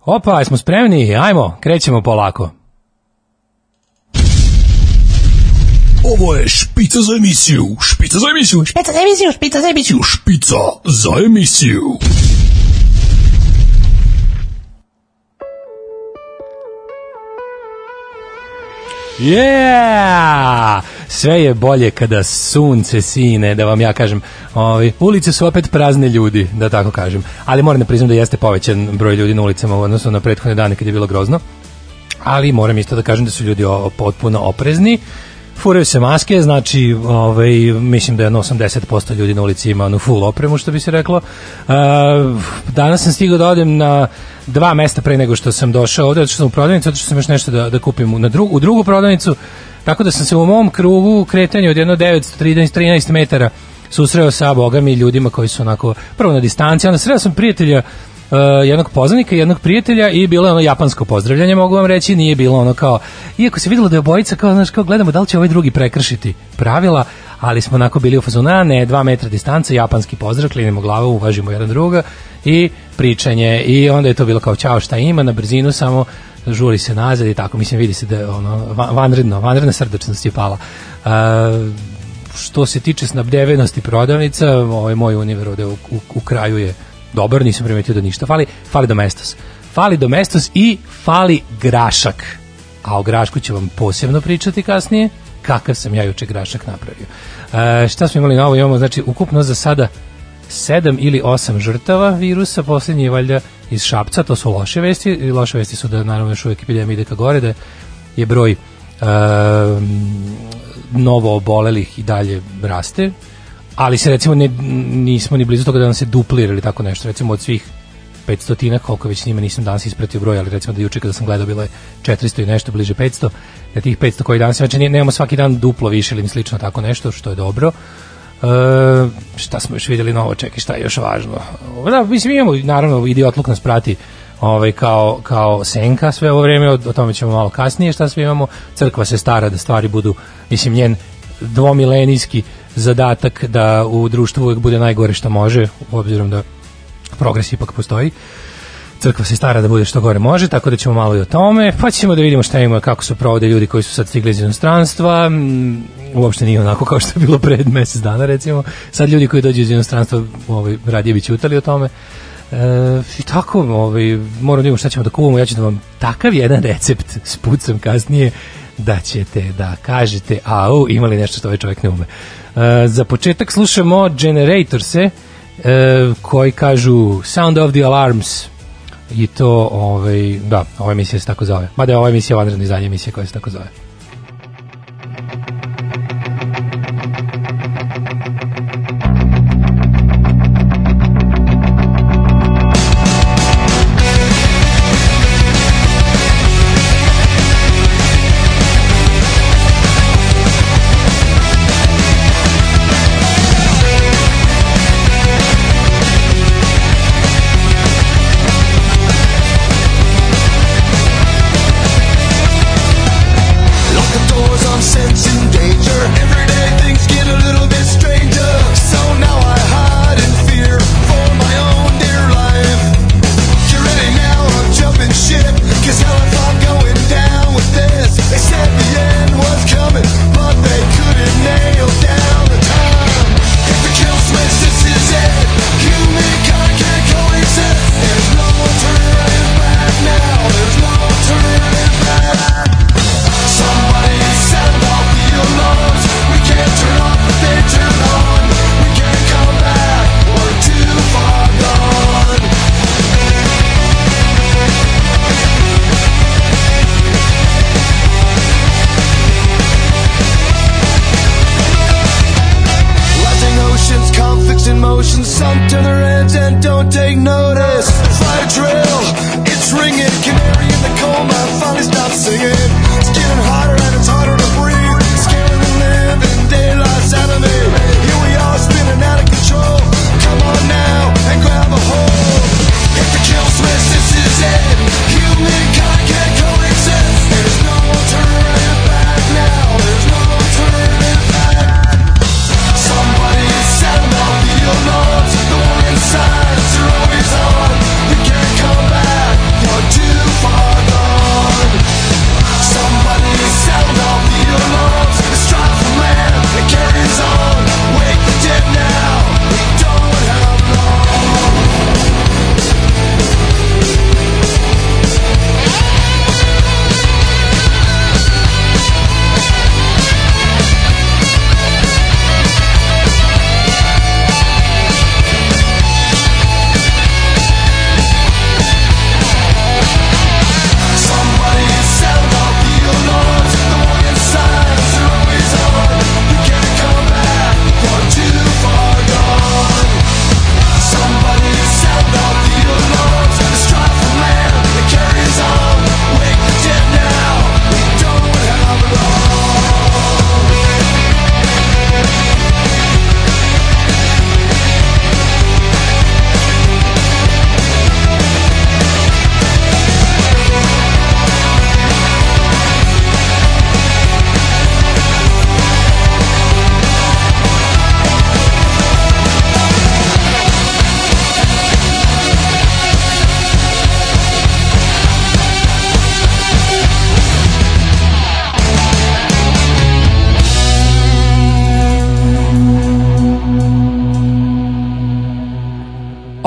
Opa, jesmo spremni? Ajmo, krećemo polako. Ovo je špica za emisiju, špica za emisiju, Špica za emisiju, špica za emisiju. špica za emisiju. Yeah! Sve je bolje kada sunce sine, da vam ja kažem. Ovi, ulice su opet prazne ljudi, da tako kažem. Ali moram da priznam da jeste povećan broj ljudi na ulicama u odnosu na prethodne dane kad je bilo grozno. Ali moram isto da kažem da su ljudi potpuno oprezni. Furaju se maske, znači ovaj, mislim da je jedno 80% ljudi na ulici ima onu full opremu, što bi se reklo. Uh, danas sam stigao da odem na dva mesta pre nego što sam došao ovde, što sam u prodavnicu, što sam još nešto da, da kupim na dru, u drugu prodavnicu, tako da sam se u mom krugu kretanja od jedno 913 metara susreo sa bogami ljudima koji su onako prvo na distanci, onda sreo sam prijatelja uh, jednog poznanika, jednog prijatelja i bilo je ono japansko pozdravljanje, mogu vam reći, nije bilo ono kao, iako se videlo da je obojica kao, znaš, kao gledamo da li će ovaj drugi prekršiti pravila, ali smo onako bili u fazonu, ne, dva metra distance, japanski pozdrav, klinimo glavu, uvažimo jedan druga i pričanje i onda je to bilo kao čao šta ima, na brzinu samo žuri se nazad i tako, mislim vidi se da je ono va- vanredno, vanredna srdačnost je pala. Uh, što se tiče snabdevenosti prodavnica, ovaj moj univer u, u, u kraju je dobar, nisam primetio da ništa fali, fali domestos. Fali domestos i fali grašak. A o grašku ću vam posebno pričati kasnije, kakav sam ja juče grašak napravio. E, šta smo imali novo? Imamo, znači, ukupno za sada sedam ili osam žrtava virusa, posljednji je valjda iz Šapca, to su loše vesti, loše vesti su da naravno još uvijek epidemija ide ka gore, da je broj e, novo obolelih i dalje raste, ali se recimo ne, nismo ni blizu toga da nam se duplira ili tako nešto, recimo od svih 500 koliko već njima nisam danas ispratio broj, ali recimo da juče kada sam gledao bilo je 400 i nešto, bliže 500, da tih 500 koji danas, znači nemamo svaki dan duplo više ili slično tako nešto, što je dobro. E, šta smo još vidjeli novo, čekaj, šta je još važno? Da, mislim, imamo, naravno, idiotluk nas prati ovaj, kao, kao senka sve ovo vreme, o, o tome ćemo malo kasnije, šta sve imamo. Crkva se stara da stvari budu, mislim, njen dvomilenijski zadatak da u društvu uvek bude najgore što može, obzirom da progres ipak postoji. Crkva se stara da bude što gore može, tako da ćemo malo i o tome. Pa ćemo da vidimo šta ima, kako su provode ljudi koji su sad stigli iz inostranstva. Mm, Uopšte nije onako kao što je bilo pred mesec dana, recimo. Sad ljudi koji dođu iz inostranstva ovaj, radije bi ćutali o tome. E, I tako, ovaj, moram da vidimo šta ćemo da kuvamo. Ja ću da vam takav jedan recept spucam kasnije da ćete da kažete au, ima li nešto što ovaj čovjek ne ume. E, za početak slušamo Generatorse, e, koji kažu Sound of the Alarms i to, ovaj, da, ova emisija se tako zove. Mada je ova emisija vanredna izdanje emisije koja se tako zove.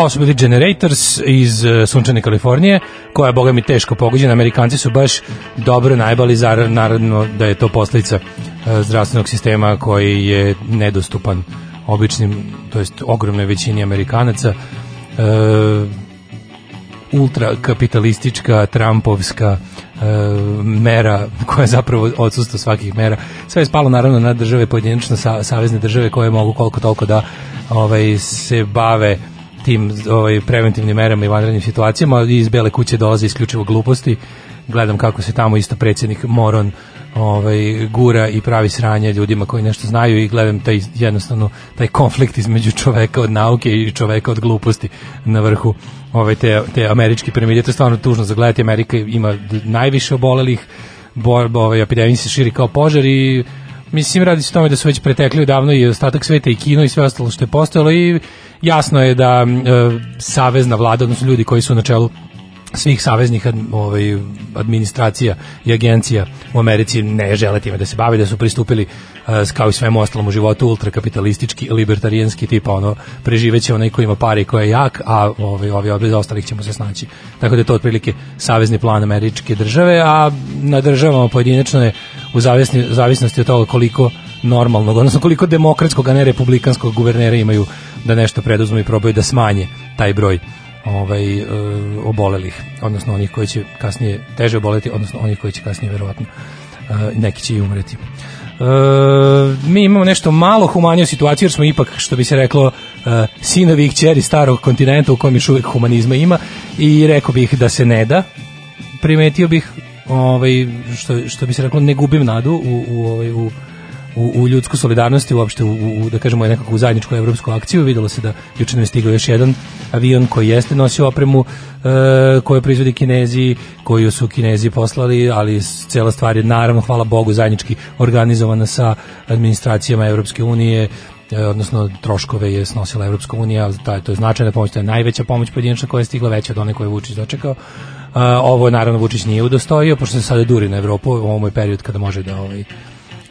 Ovo su bili Generators iz uh, Sunčane Kalifornije, koja je, boga mi, teško pogođena. Amerikanci su baš dobro najbali, zar, naravno da je to posljedica uh, zdravstvenog sistema koji je nedostupan običnim, to jest ogromnoj većini Amerikanaca. Uh, ultrakapitalistička, Trumpovska e, mera koja je zapravo odsustvo svakih mera. Sve je spalo naravno na države, pojedinačno sa, savezne države koje mogu koliko toliko da ovaj, se bave tim ovaj, preventivnim merama i vanrednim situacijama iz Bele kuće dolaze isključivo gluposti. Gledam kako se tamo isto predsjednik Moron ovaj gura i pravi sranje ljudima koji nešto znaju i gledam taj jednostavno taj konflikt između čoveka od nauke i čoveka od gluposti na vrhu ove te, te američke piramide, to je stvarno tužno za gledati, Amerika ima najviše obolelih, bo, ovaj, epidemija se širi kao požar i mislim radi se o tome da su već pretekli davno i ostatak sveta i kino i sve ostalo što je postojalo i jasno je da e, savezna vlada, odnosno ljudi koji su na čelu svih saveznih ovaj, administracija i agencija u Americi ne žele time da se bave, da su pristupili uh, kao i svemu ostalom u životu ultrakapitalistički, libertarijanski tip, ono, preživeće onaj ko ima pare i ko je jak, a ovaj, ovi ovi ostalih ćemo se snaći. Tako da je to otprilike savezni plan američke države, a na državama pojedinačno je u zavisni, zavisnosti od toga koliko normalnog, odnosno koliko demokratskog, a ne republikanskog guvernera imaju da nešto preduzmu i probaju da smanje taj broj ovaj e, obolelih, odnosno onih koji će kasnije teže oboleti, odnosno onih koji će kasnije verovatno e, neki će i umreti. E, mi imamo nešto malo humaniju situaciju jer smo ipak, što bi se reklo, e, sinovi i kćeri starog kontinenta u kojem još uvijek humanizma ima i rekao bih da se ne da. Primetio bih ovaj, što, što bi se reklo, ne gubim nadu u, u, ovaj, u u, u ljudsku solidarnost i uopšte u, u, da kažemo nekako u zajedničku evropsku akciju videlo se da juče nam je stigao još jedan avion koji jeste nosio opremu e, koju proizvodi Kinezi koju su Kinezi poslali ali cela stvar je naravno hvala Bogu zajednički organizovana sa administracijama Evropske unije e, odnosno troškove je snosila Evropska unija, taj, to je značajna pomoć, to je najveća pomoć pojedinačna koja je stigla veća od one koje je Vučić dočekao. Ovo naravno Vučić nije udostojio, pošto se sada duri na Evropu, ovo je period kada može da ovaj,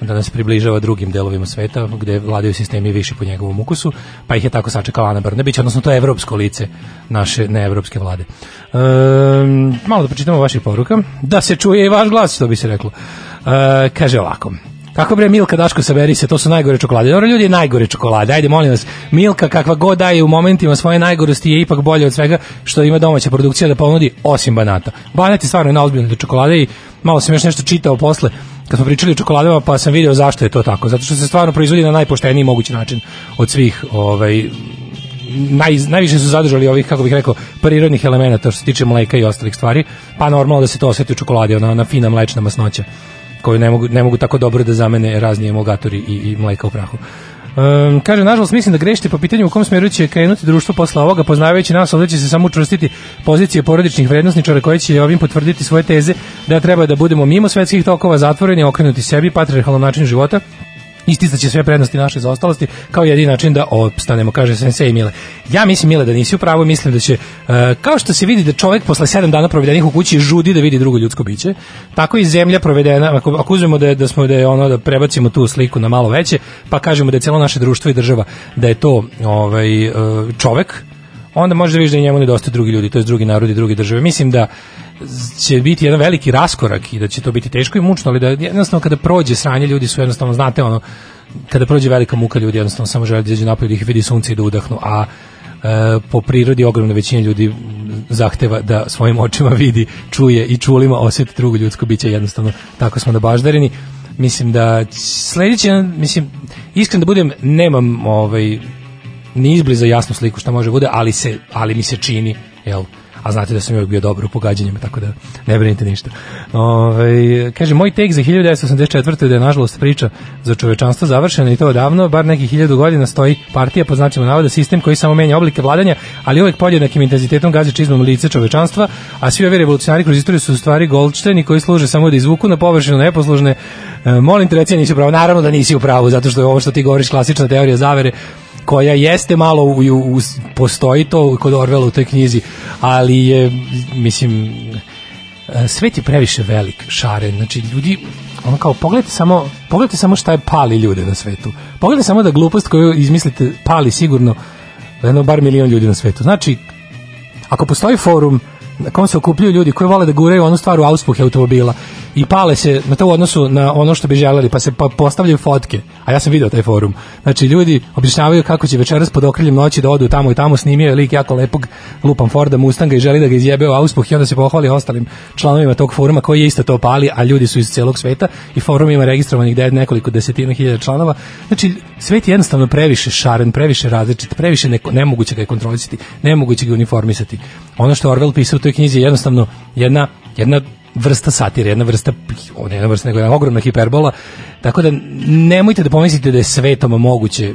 da nas približava drugim delovima sveta gde vladaju sistemi više po njegovom ukusu, pa ih je tako sačekala Ana Brnebić, odnosno to je evropsko lice naše neevropske vlade. Um, malo da pročitamo vaših poruka, da se čuje i vaš glas, što bi se reklo. Uh, kaže ovako, Kako bre Milka Daško saberi se, to su najgore čokolade. Dobro ljudi, najgore čokolade. Ajde molim vas, Milka kakva god daje u momentima svoje najgorosti je ipak bolje od svega što ima domaća produkcija da ponudi osim banata. Banat je stvarno naozbiljno do čokolade i malo sam još nešto čitao posle kad smo pričali o čokoladama, pa sam video zašto je to tako. Zato što se stvarno proizvodi na najpošteniji mogući način od svih ovaj, naj, najviše su zadržali ovih, kako bih rekao, prirodnih elemenata što se tiče mleka i ostalih stvari, pa normalno da se to osjeti u čokoladi, ona, ona fina mlečna masnoća koju ne mogu, ne mogu tako dobro da zamene razni emulgatori i, i mleka u prahu. Um, kaže, nažalost, mislim da grešite po pitanju u kom smjeru će krenuti društvo posle ovoga, poznavajući nas, ovdje će se samo učvrstiti pozicije porodičnih vrednostničara koji će ovim potvrditi svoje teze da treba da budemo mimo svetskih tokova zatvoreni, okrenuti sebi, patriarhalnom načinu života, isticaće sve prednosti naše zaostalosti kao jedini način da opstanemo, kaže Sensei Mile. Ja mislim, Mile, da nisi u pravu, mislim da će, uh, kao što se vidi da čovjek posle sedam dana provedenih u kući žudi da vidi drugo ljudsko biće, tako i zemlja provedena, ako, ako uzmemo da je, da smo da je ono, da prebacimo tu sliku na malo veće, pa kažemo da je celo naše društvo i država, da je to ovaj, uh, čovek, onda može da vidiš da njemu nedostaje drugi ljudi, to je drugi narodi, drugi države. Mislim da će biti jedan veliki raskorak i da će to biti teško i mučno, ali da jednostavno kada prođe sranje ljudi su jednostavno, znate ono, kada prođe velika muka ljudi jednostavno samo žele da izađu napolje da ih vidi sunce i da udahnu, a e, po prirodi ogromna većina ljudi zahteva da svojim očima vidi, čuje i čulima osjeti drugo ljudsko biće jednostavno tako smo da baždareni mislim da sledeće mislim iskreno da budem nemam ovaj ni izbliza jasnu sliku šta može bude ali se ali mi se čini jel a znate da sam uvijek bio dobar u pogađanjima, tako da ne brinite ništa. Ove, kaže, moj tek za 1984. da je nažalost priča za čovečanstvo završena i to odavno, bar nekih hiljadu godina stoji partija pod znacima navoda sistem koji samo menja oblike vladanja, ali uvek podjednakim intenzitetom gazi čizmom lice čovečanstva, a svi ovi revolucionari kroz istoriju su u stvari goldšteni koji služe samo da izvuku na površinu neposlužne. E, molim te reci, nisi u pravu. Naravno da nisi u pravu, zato što je ovo što ti govoriš klasična teorija zavere koja jeste malo u, u, postoji to kod Orwella u toj knjizi, ali je, mislim, svet je previše velik, šaren, znači ljudi ono kao pogledajte samo pogledajte samo šta je pali ljude na svetu. Pogledajte samo da glupost koju izmislite pali sigurno jedno bar milion ljudi na svetu. Znači, ako postoji forum na kom se okupljaju ljudi koji vole da guraju onu stvar u auspuhe automobila i pale se na to u odnosu na ono što bi želeli, pa se pa postavljaju fotke. A ja sam video taj forum. Znači, ljudi objašnjavaju kako će večeras pod okriljem noći da odu tamo i tamo snimio je lik jako lepog lupan Forda Mustanga i želi da ga izjebe u auspuh i onda se pohvali ostalim članovima tog foruma koji je isto to pali, a ljudi su iz celog sveta i forum ima registrovanih da nekoliko desetina hiljada članova. Znači, svet je jednostavno previše šaren, previše različit, previše neko, nemoguće ga je kontrolisati, nemoguće ga uniformisati. Ono što Orwell pisao u toj knjizi je jednostavno jedna, jedna vrsta satire, jedna vrsta, ne jedna vrsta, nego jedna ogromna hiperbola, tako da nemojte da pomislite da je svetom moguće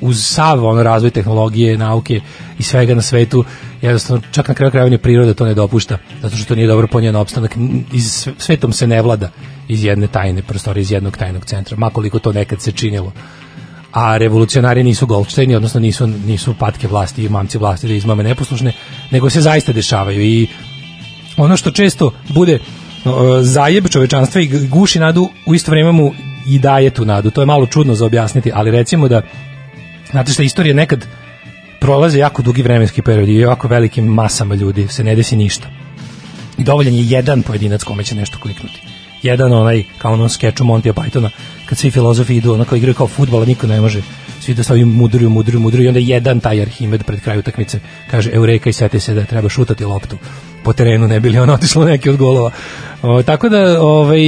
uz sav ono razvoj tehnologije, nauke i svega na svetu, jednostavno čak na kraju krajeva priroda to ne dopušta, zato što to nije dobro po opstanak. Iz svetom se ne vlada iz jedne tajne prostore, iz jednog tajnog centra, makoliko to nekad se činilo. A revolucionari nisu Goldsteini, odnosno nisu, nisu patke vlasti i mamci vlasti da izmame neposlušne, nego se zaista dešavaju i ono što često bude zajeb čovečanstva i guši nadu u isto vrijeme mu i daje tu nadu. To je malo čudno za objasniti, ali recimo da znate što istorija nekad prolaze jako dugi vremenski period i jako velikim masama ljudi se ne desi ništa. I dovoljan je jedan pojedinac kome će nešto kliknuti. Jedan onaj, kao onom skeču Montija Pythona, kad svi filozofi idu, onako igraju kao futbol, niko ne može svi da stavim mudruju, mudruju, mudruju i onda jedan taj Arhimed pred kraju utakmice kaže Eureka i sete se da treba šutati loptu po terenu, ne bili on otišlo neki od golova. O, tako da ovaj,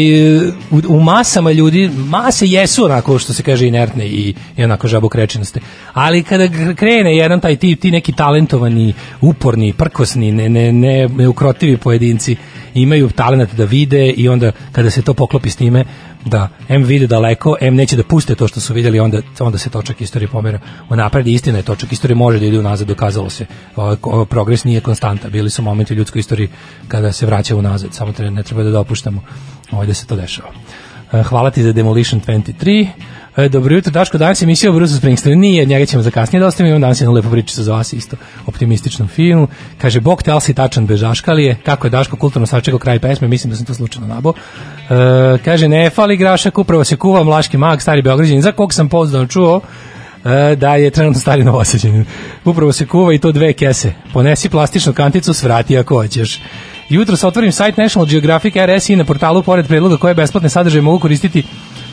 u, u, masama ljudi, mase jesu onako što se kaže inertne i, i onako žabokrečenosti. Ali kada krene jedan taj ti, ti neki talentovani, uporni, prkosni, ne, ne, ne, neukrotivi pojedinci imaju talent da vide i onda kada se to poklopi s time da M vide daleko, M neće da puste to što su vidjeli, onda, onda se točak istorije pomera u napred. Istina je, točak istorije može da ide unazad, dokazalo se. O, progres nije konstanta. Bili su momenti u ljudskoj istoriji kada se vraća unazad, samo treba, ne treba da dopuštamo ovaj da se to dešava. E, hvala ti za Demolition 23. E, dobro jutro, Daško, danas je emisija o Bruce Springsteen. Nije, njega ćemo za kasnije da ostavimo. Imam danas jednu lepu priču za vas isto. Optimističnom filmu. Kaže, Bog te, ali si tačan bez žaškalije. Kako je Daško kulturno sačekao kraj pesme, mislim da sam to slučajno nabo. E, kaže, ne fali grašak, upravo se kuva mlaški mag, stari beograđanin, za kog sam pozdano čuo e, da je trenutno stari novosađen. Upravo se kuva i to dve kese. Ponesi plastičnu kanticu, svrati ako hoćeš. Jutro se otvorim sajt National Geographic RS i na portalu pored predloga koje besplatne sadržaje mogu koristiti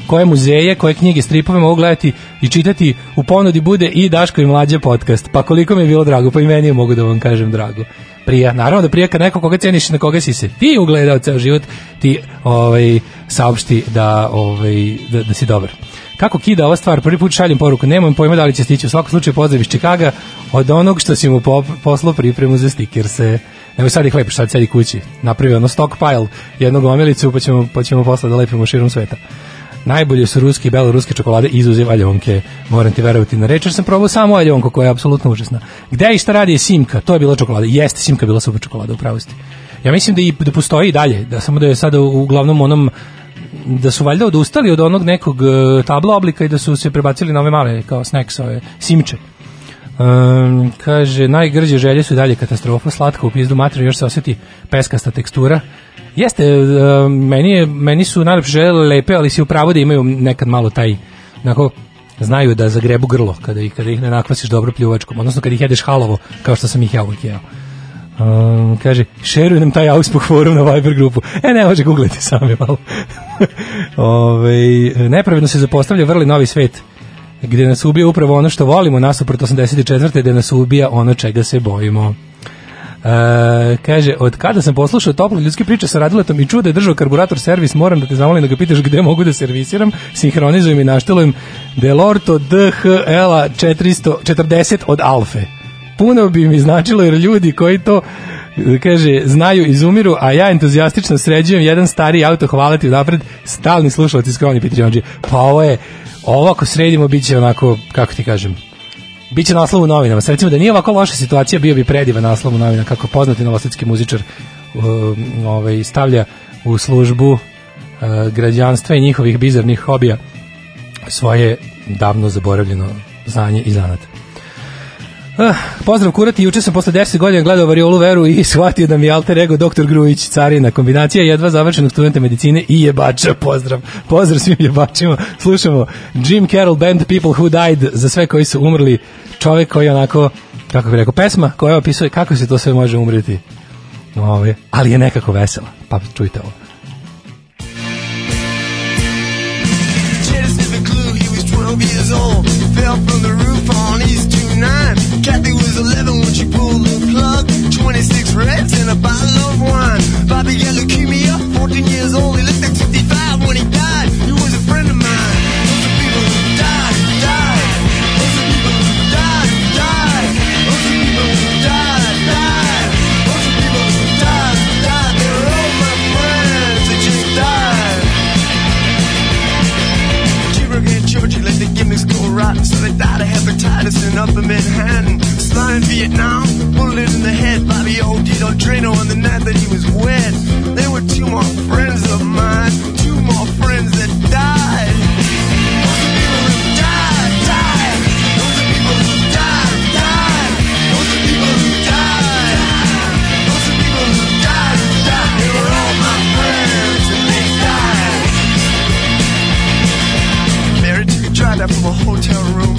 koje muzeje, koje knjige, stripove mogu gledati i čitati u ponudi bude i Daško i Mlađe podcast. Pa koliko mi je bilo drago, pa i meni je mogu da vam kažem drago. Prija, naravno da prija kad neko koga ceniš na koga si se ti ugledao ceo život, ti ovaj, saopšti da, ovaj, da, da si dobar. Kako kida ova stvar, prvi put šaljem poruku, nemam pojma da li će stići, u svakom slučaju pozdrav iz Čikaga od onog što si mu poslao pripremu za stikerse. Evo sad ih lepiš, sad sedi kući. Napravi ono stockpile, jednog omilicu, pa ćemo, pa ćemo posle da lepimo širom sveta. Najbolje su ruske i beloruske čokolade izuzev aljonke. Moram ti verovati na reč, jer sam probao samo aljonku koja je apsolutno užasna. Gde i šta radi je Simka? To je bila čokolada. Jeste, Simka bila super čokolada, u pravosti. Ja mislim da i da postoji i dalje, da samo da je sada uglavnom onom da su valjda odustali od onog nekog uh, tabla oblika i da su se prebacili na ove male kao snacks, ove simče. Um, kaže, najgrđe želje su dalje katastrofa, slatka u pizdu materiju, još se osjeti peskasta tekstura. Jeste, uh, meni, je, meni su najlepše želje lepe, ali si upravo da imaju nekad malo taj, onako, znaju da zagrebu grlo kada ih, kada ih ne nakvasiš dobro pljuvačkom, odnosno kada ih jedeš halovo, kao što sam ih ja uvijek jeo. Um, kaže, šeruj nam taj Augsburg forum na Viber grupu. E, ne može googliti sami malo. Ove, nepravedno se zapostavlja vrli novi svet gde nas ubija upravo ono što volimo, nasuprot 84. gde nas ubija ono čega se bojimo. E, kaže, od kada sam poslušao toplo ljudske priče sa radiletom i čuo da je držao karburator servis, moram da te zamolim da ga pitaš gde mogu da servisiram, sinhronizujem i naštelujem Delorto DHL 440 od Alfe. Puno bi mi značilo jer ljudi koji to kaže, znaju izumiru, a ja entuzijastično sređujem jedan stari auto, hvala ti napred, stalni slušalac iz Kroni Petrijonđi. Pa ovo je, ovo ako sredimo, bit će onako, kako ti kažem, Biće naslov u novinama. Sad recimo da nije ovako loša situacija, bio bi predivan naslov u novinama, kako poznati novosadski muzičar uh, ovaj, stavlja u službu uh, građanstva i njihovih bizarnih hobija svoje davno zaboravljeno znanje i zanat. Ah, pozdrav kurati, juče sam posle 10 godina gledao Variolu Veru i shvatio da mi je alter ego doktor Grujić, carina, kombinacija jedva završenog studenta medicine i jebača, pozdrav. Pozdrav svim jebačima, slušamo Jim Carroll Band People Who Died za sve koji su umrli, čovek koji onako, kako bih rekao, pesma koja opisuje kako se to sve može umriti. Ove, ovaj, ali je nekako vesela, pa čujte ovo. Years old, fell from the Kathy was 11 when she pulled the plug. 26 reds and a bottle of wine. Bobby got leukemia, 14 years old. He looked like 55 when he Madison up in Manhattan. Sly in Vietnam, bullet in the head by the old Dito Drano on the night that he was wed. There were two more friends of mine, two more friends that died.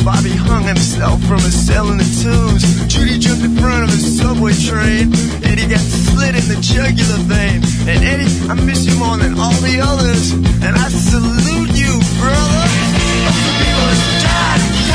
Bobby hung himself from a cell in the tombs. Judy jumped in front of a subway train. Eddie got slit in the jugular vein. And Eddie, I miss you more than all the others. And I salute you, brother. The people that's died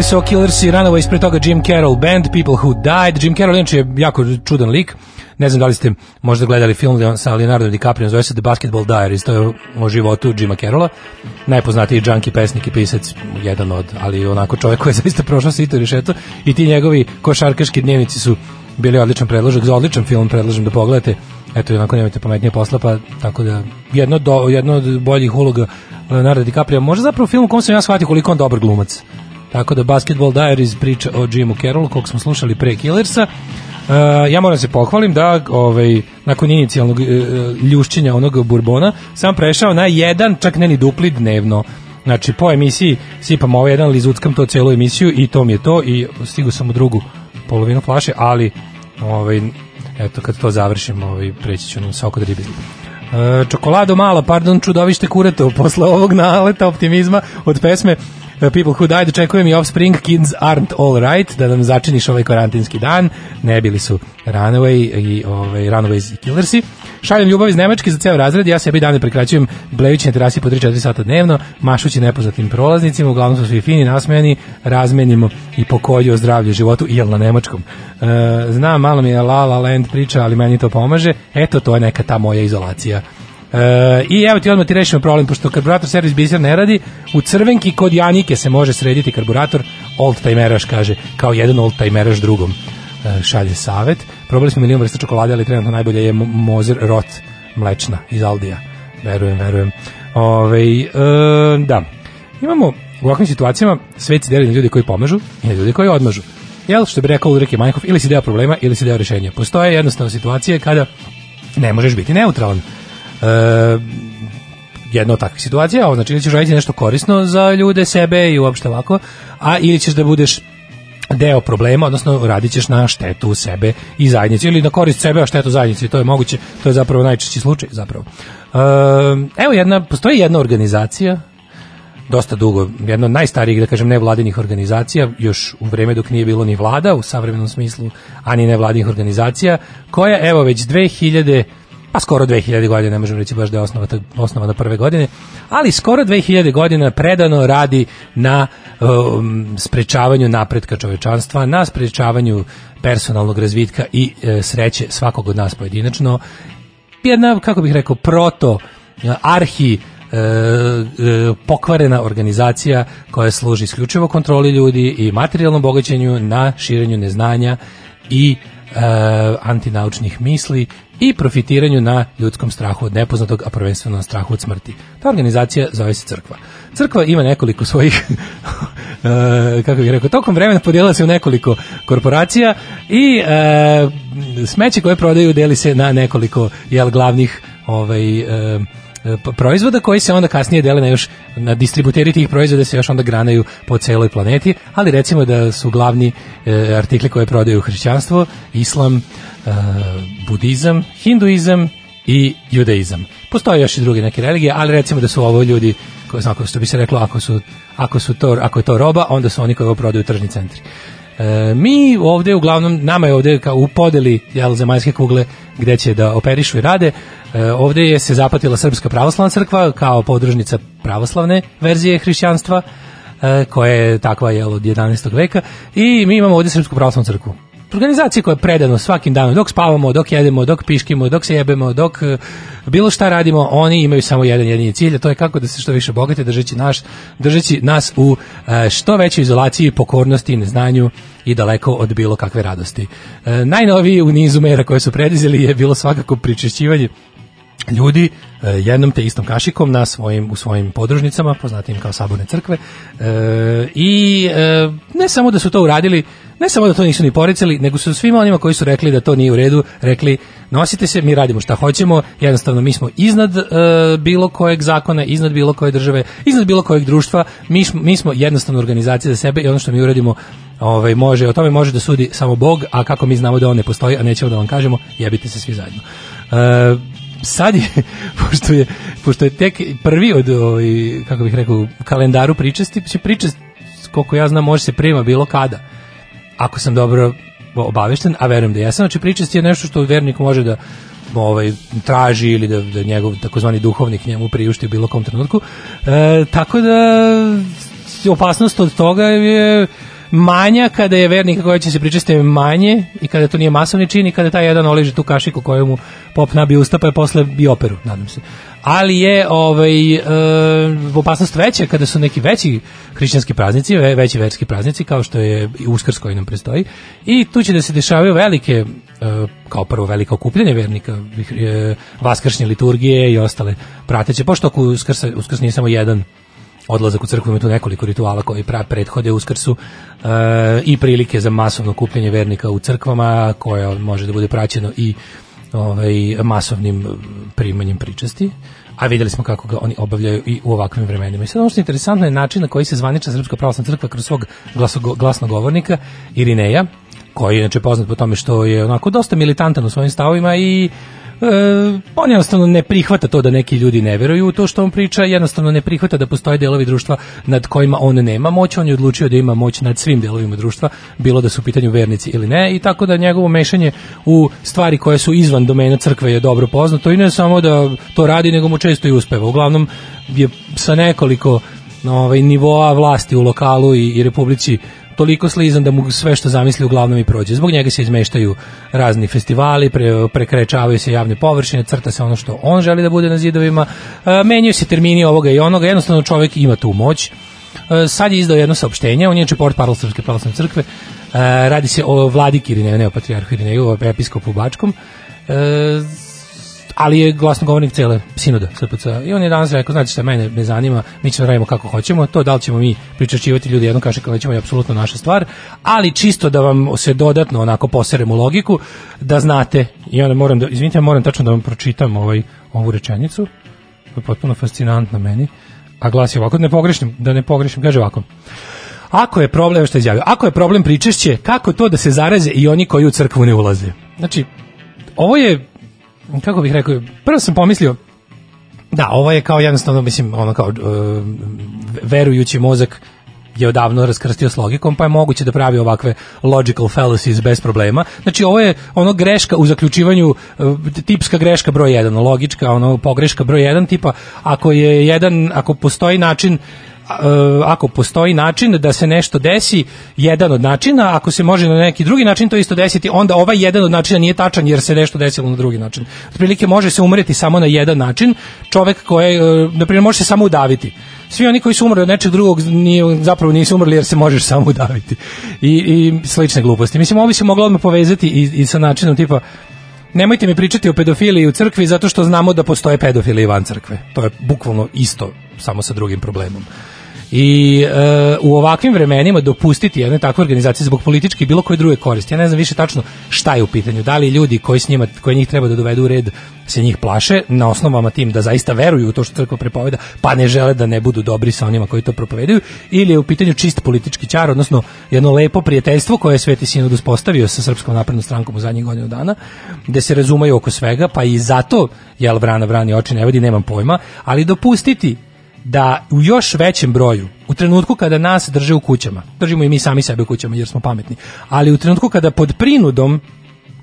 Bili su Killers i Runaways, pre toga Jim Carroll Band, People Who Died. Jim Carroll inače je jako čudan lik. Ne znam da li ste možda gledali film sa Leonardo DiCaprio, zove se The Basketball Diaries, to je o životu Jima Carrolla. Najpoznatiji junkie pesnik i pisac, jedan od, ali onako čovjek koji je zaista prošao sito i rešeto. I ti njegovi košarkaški dnevnici su bili odličan predložak, za odličan film predlažem da pogledate. Eto, onako nemojte pametnije posla, pa tako da jedno, do, jedno od boljih uloga Leonardo DiCaprio, možda zapravo film u kom sam ja shvatio koliko on dobar glumac. Tako da Basketball Diaries priča o Jimu Carrollu, kog smo slušali pre Killersa. Uh, ja moram se pohvalim da ovaj, nakon inicijalnog uh, ljušćenja onog burbona sam prešao na jedan, čak ne ni dupli dnevno. Znači, po emisiji sipam ovaj jedan, lizuckam to celu emisiju i to mi je to i stigu sam u drugu polovinu flaše, ali ovaj, eto, kad to završim, ovaj, preći ću na sok od ribe. Uh, čokolado mala, pardon, čudovište kureto, posle ovog naleta optimizma od pesme People Who Died, očekujem i Offspring, Kids Aren't All Right, da nam začiniš ovaj karantinski dan, ne bili su Runaway i ovaj, Runaways i Killersi. Šaljem ljubav iz Nemačke za ceo razred, ja sebi dane prekraćujem blejući na terasi po 3-4 sata dnevno, mašući nepoznatim prolaznicima, uglavnom su svi fini, nasmejani, razmenimo i pokolju o zdravlju, životu, jel na nemačkom. E, znam, malo mi je La La Land priča, ali meni to pomaže, eto, to je neka ta moja izolacija. E, I evo ti odmah ti rešimo problem, pošto karburator servis biser ne radi, u crvenki kod Janike se može srediti karburator, old timeraš kaže, kao jedan old timeraš drugom. e, šalje savet. Probali smo milion vrsta čokolade, ali trenutno najbolje je Mo- Mozer Rot mlečna iz Aldija. Verujem, verujem. Ove, e, da. Imamo u ovakvim situacijama svet se deli na koji pomažu i na koji odmažu. Jel, što bi rekao Ulrike Majkov, ili si deo problema ili si deo rešenja. Postoje jednostavno situacije kada ne možeš biti neutralan. E, jedna od takvih situacija, ovo znači ili ćeš raditi nešto korisno za ljude, sebe i uopšte ovako, a ili ćeš da budeš deo problema, odnosno radit ćeš na štetu sebe i zajednice ili na korist sebe, a štetu zajednice, to je moguće, to je zapravo najčešći slučaj zapravo. E, evo jedna, postoji jedna organizacija dosta dugo, jedna od najstarijih, da kažem, nevladinih organizacija, još u vreme dok nije bilo ni vlada u savremenom smislu, a ni nevladinih organizacija, koja, evo, već 2000 pa skoro 2000 godina, ne možemo reći baš da je osnova, osnovana prve godine, ali skoro 2000 godina predano radi na um, sprečavanju napretka čovečanstva, na sprečavanju personalnog razvitka i e, sreće svakog od nas pojedinačno. Jedna, kako bih rekao, proto, e, arhi, e, e, pokvarena organizacija koja služi isključivo kontroli ljudi i materijalnom bogaćenju na širenju neznanja i antinaučnih misli i profitiranju na ljudskom strahu od nepoznatog, a prvenstveno na strahu od smrti. Ta organizacija zove se crkva. Crkva ima nekoliko svojih, e, kako bih rekao, tokom vremena podijelila se u nekoliko korporacija i e, smeće koje prodaju deli se na nekoliko jel, glavnih ovaj, e, proizvoda koji se onda kasnije dele na još na distributeri tih proizvoda se još onda granaju po celoj planeti, ali recimo da su glavni e, artikli koje prodaju hrišćanstvo, islam, e, budizam, hinduizam i judaizam. Postoje još i druge neke religije, ali recimo da su ovo ljudi koji ako što bi se reklo ako su ako su to ako je to roba, onda su oni koji ovo prodaju tržni centri. E, mi ovde uglavnom, nama je ovde kao u podeli jel, zemaljske kugle gde će da operišu i rade, e, ovde je se zapatila Srpska pravoslavna crkva kao podružnica pravoslavne verzije hrišćanstva, e, koja je takva jel, od 11. veka i mi imamo ovde Srpsku pravoslavnu crkvu organizacija koja je predano svakim danom, dok spavamo, dok jedemo, dok piškimo, dok se jebemo, dok e, bilo šta radimo, oni imaju samo jedan jedini cilj, a to je kako da se što više bogate, držeći, naš, držeći nas u e, što većoj izolaciji, pokornosti, neznanju i daleko od bilo kakve radosti. E, najnoviji u nizu mera koje su predizeli je bilo svakako pričešćivanje ljudi e, jednom te istom kašikom na svojim u svojim podružnicama poznatim kao saborne crkve e, i e, ne samo da su to uradili ne samo da to nisu ni poricali nego su svima onima koji su rekli da to nije u redu rekli nosite se mi radimo šta hoćemo jednostavno mi smo iznad e, bilo kojeg zakona iznad bilo koje države iznad bilo kojeg društva mi, mi smo jednostavno organizacija za sebe i ono što mi uradimo ovaj može o tome može da sudi samo Bog a kako mi znamo da on ne postoji a nećemo da vam kažemo jebite se svi zajedno. E, sad je, pošto je, pošto je tek prvi od, ovaj, kako bih rekao, kalendaru pričesti, će pričest, koliko ja znam, može se prima bilo kada. Ako sam dobro obavešten, a verujem da jesam, znači pričest je nešto što vernik može da ovaj traži ili da, da njegov takozvani duhovnik njemu priušti u bilo kom trenutku. E, tako da opasnost od toga je manja kada je vernika koja će se pričesti manje i kada to nije masovni čin i kada taj jedan oliže tu kašiku koju mu pop nabije usta pa je posle i operu, nadam se. Ali je ovaj, e, opasnost veća kada su neki veći hrišćanski praznici, ve, veći verski praznici kao što je i Uskrs koji nam prestoji i tu će da se dešavaju velike e, kao prvo veliko okupljanje vernika, e, vaskršnje liturgije i ostale prateće, pošto Uskrs, Uskrs nije samo jedan odlazak u crkvu ima tu nekoliko rituala koji pra prethode uskrsu e, i prilike za masovno kupljenje vernika u crkvama koja može da bude praćeno i ovaj masovnim primanjem pričasti a videli smo kako ga oni obavljaju i u ovakvim vremenima. I sad ono što je interesantno je način na koji se zvanična Srpska pravoslavna crkva kroz svog glasnogovornika Irineja, koji je inače poznat po tome što je onako dosta militantan u svojim stavovima i on jednostavno ne prihvata to da neki ljudi ne veruju u to što on priča, jednostavno ne prihvata da postoje delovi društva nad kojima on nema moć, on je odlučio da ima moć nad svim delovima društva, bilo da su u pitanju vernici ili ne, i tako da njegovo mešanje u stvari koje su izvan domena crkve je dobro poznato i ne samo da to radi, nego mu često i uspeva. Uglavnom je sa nekoliko ovaj, nivoa vlasti u lokalu i, i republici toliko slizan da mu sve što zamisli uglavnom i prođe. Zbog njega se izmeštaju razni festivali, pre, prekrečavaju se javne površine, crta se ono što on želi da bude na zidovima, e, menjaju se termini ovoga i onoga, jednostavno čovjek ima tu moć. E, sad je izdao jedno saopštenje, on je inače port parol Srpske pravoslavne crkve, radi se o vladiki Irineju, ne o patrijarhu Irineju, o episkopu Bačkom. Ali je glasnogovornik cele sinoda SPC. I on je danas rekao, znači šta mene ne zanima, mi ćemo da radimo kako hoćemo, to da li ćemo mi pričačivati ljudi jednom kaže kao nećemo je apsolutno naša stvar, ali čisto da vam se dodatno onako poseremo logiku, da znate, i onda moram da, izvinite, moram tačno da vam pročitam ovaj, ovu rečenicu, to je potpuno fascinantno meni, a glasi ovako, da ne pogrešim, da ne pogrešim, kaže ovako, Ako je problem, što je izjavio, ako je problem pričešće, kako to da se zaraze i oni koji u crkvu ne ulaze? Znači, ovo je kako bih rekao, prvo sam pomislio da, ovo je kao jednostavno, mislim, ono kao uh, verujući mozak je odavno raskrstio s logikom, pa je moguće da pravi ovakve logical fallacies bez problema. Znači, ovo je ono greška u zaključivanju, uh, tipska greška broj 1, logička, ono pogreška broj 1, tipa, ako je jedan, ako postoji način ako postoji način da se nešto desi, jedan od načina, ako se može na neki drugi način to isto desiti, onda ovaj jedan od načina nije tačan jer se nešto desilo na drugi način. Otprilike može se umreti samo na jedan način, čovek koji, na primjer, može se samo udaviti. Svi oni koji su umrli od nečeg drugog nije, zapravo nisu umrli jer se možeš samo udaviti. I, i slične gluposti. Mislim, ovo bi se moglo odmah povezati i, i sa načinom tipa nemojte mi pričati o pedofiliji u crkvi zato što znamo da postoje pedofili van crkve. To je bukvalno isto, samo sa drugim problemom. I e, u ovakvim vremenima dopustiti jedne takve organizacije zbog političke i bilo koje druge koristi. Ja ne znam više tačno šta je u pitanju. Da li ljudi koji s njima, koji njih treba da dovedu u red se njih plaše na osnovama tim da zaista veruju u to što crkva prepoveda, pa ne žele da ne budu dobri sa onima koji to propovedaju, ili je u pitanju čist politički ćar, odnosno jedno lepo prijateljstvo koje je Sveti Sinod uspostavio sa Srpskom naprednom strankom u zadnjih godinu dana, gde se razumeju oko svega, pa i zato, jel vrana vrani oči ne vidi, nemam pojma, ali dopustiti da u još većem broju, u trenutku kada nas drže u kućama, držimo i mi sami sebe u kućama jer smo pametni, ali u trenutku kada pod prinudom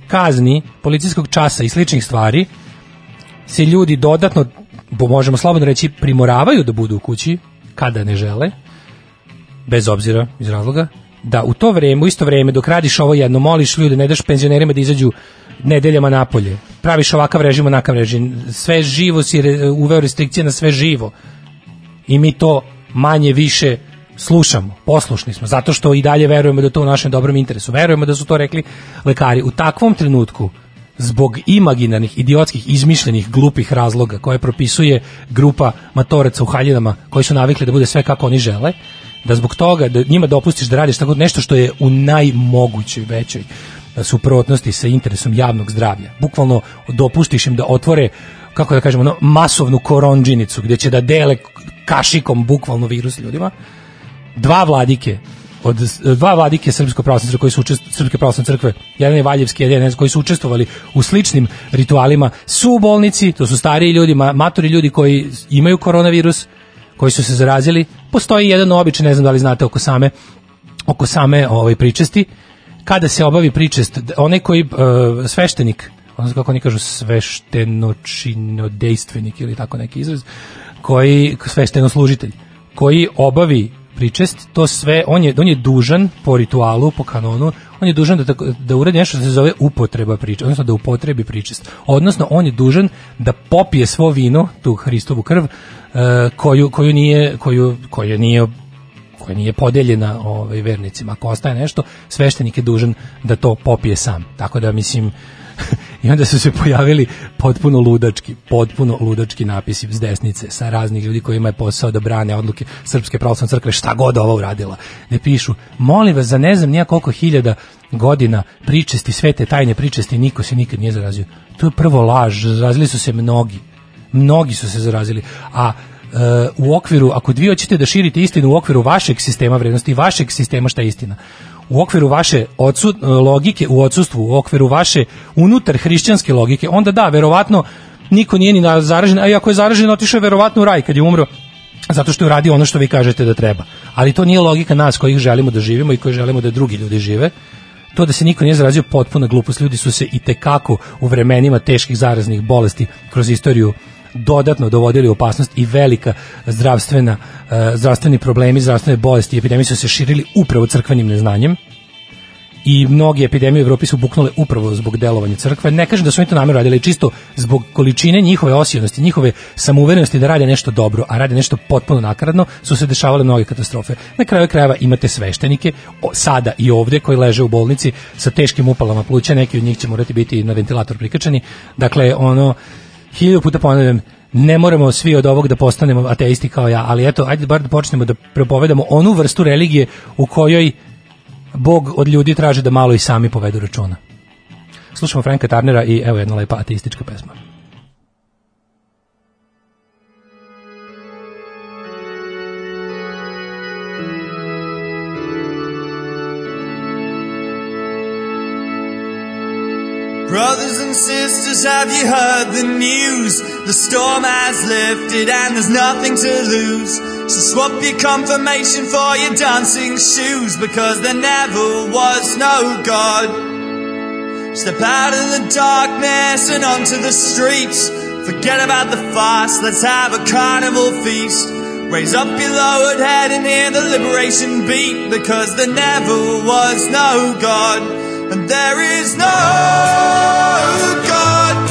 kazni, policijskog časa i sličnih stvari, se ljudi dodatno, bo možemo slobodno reći, primoravaju da budu u kući, kada ne žele, bez obzira iz razloga, da u to vreme, u isto vreme, dok radiš ovo jedno, moliš ljude, ne daš penzionerima da izađu nedeljama napolje, praviš ovakav režim, onakav režim, sve živo si re, uveo restrikcije na sve živo, i mi to manje više slušamo, poslušni smo, zato što i dalje verujemo da to u našem dobrom interesu. Verujemo da su to rekli lekari. U takvom trenutku, zbog imaginarnih, idiotskih, izmišljenih, glupih razloga koje propisuje grupa matoraca u haljinama koji su navikli da bude sve kako oni žele, da zbog toga da njima dopustiš da radiš tako nešto što je u najmogućoj većoj suprotnosti sa interesom javnog zdravlja. Bukvalno dopustiš im da otvore kako da kažemo, no, masovnu koronđinicu gdje će da dele kašikom bukvalno virus ljudima. Dva vladike od dva vladike srpsko pravoslavne koji su učest, srpske pravoslavne crkve, jedan je Valjevski, jedan je koji su učestvovali u sličnim ritualima, su u bolnici, to su stariji ljudi, matori ljudi koji imaju koronavirus, koji su se zarazili. Postoji jedan običaj, ne znam da li znate oko same oko same ovaj pričesti, kada se obavi pričest, onaj koji uh, sveštenik ono kako oni kažu sveštenočinodejstvenik ili tako neki izraz, koji sveštenoslužitelj, koji obavi pričest, to sve, on je, on je dužan po ritualu, po kanonu, on je dužan da, da uradi nešto što se zove upotreba pričest, odnosno da upotrebi pričest. Odnosno, on je dužan da popije svo vino, tu Hristovu krv, uh, koju, koju nije, koju, koju nije koja nije podeljena ovaj vernicima. Ako ostaje nešto, sveštenik je dužan da to popije sam. Tako da mislim I onda su se pojavili potpuno ludački, potpuno ludački napisi s desnice sa raznih ljudi kojima je posao da brane odluke Srpske pravoslavne crkve, šta god ovo uradila. Ne pišu, molim vas, za ne znam nija koliko hiljada godina pričesti, svete tajne pričesti, niko se nikad nije zarazio. To je prvo laž, zarazili su se mnogi. Mnogi su se zarazili. A Uh, u okviru, ako vi hoćete da širite istinu u okviru vašeg sistema vrednosti, vašeg sistema šta je istina, u okviru vaše odsud, logike u odsustvu, u okviru vaše unutar hrišćanske logike, onda da, verovatno niko nije ni zaražen, a i ako je zaražen, otišao je verovatno u raj kad je umro, zato što je uradio ono što vi kažete da treba. Ali to nije logika nas kojih želimo da živimo i koji želimo da drugi ljudi žive. To da se niko nije zarazio potpuna glupost. Ljudi su se i tekako u vremenima teških zaraznih bolesti kroz istoriju dodatno dovodili u opasnost i velika zdravstvena uh, zdravstveni problemi, zdravstvene bolesti i epidemije su se širili upravo crkvenim neznanjem i mnoge epidemije u Evropi su buknule upravo zbog delovanja crkve. Ne kažem da su oni to namjerno radili, čisto zbog količine njihove osijenosti, njihove samouverenosti da rade nešto dobro, a rade nešto potpuno nakaradno, su se dešavale mnoge katastrofe. Na kraju krajeva imate sveštenike, o, sada i ovdje, koji leže u bolnici sa teškim upalama pluća, neki od njih će morati biti na ventilator prikačeni. Dakle, ono, hiljadu puta ponavljam, ne moramo svi od ovog da postanemo ateisti kao ja, ali eto, ajde bar da počnemo da propovedamo onu vrstu religije u kojoj Bog od ljudi traži da malo i sami povedu računa. Slušamo Franka Tarnera i evo jedna lepa ateistička pesma. Brothers and sisters, have you heard the news? The storm has lifted and there's nothing to lose. So swap your confirmation for your dancing shoes because there never was no God. Step out of the darkness and onto the streets. Forget about the fast, let's have a carnival feast. Raise up your lowered head and hear the liberation beat because there never was no God. And there is no God.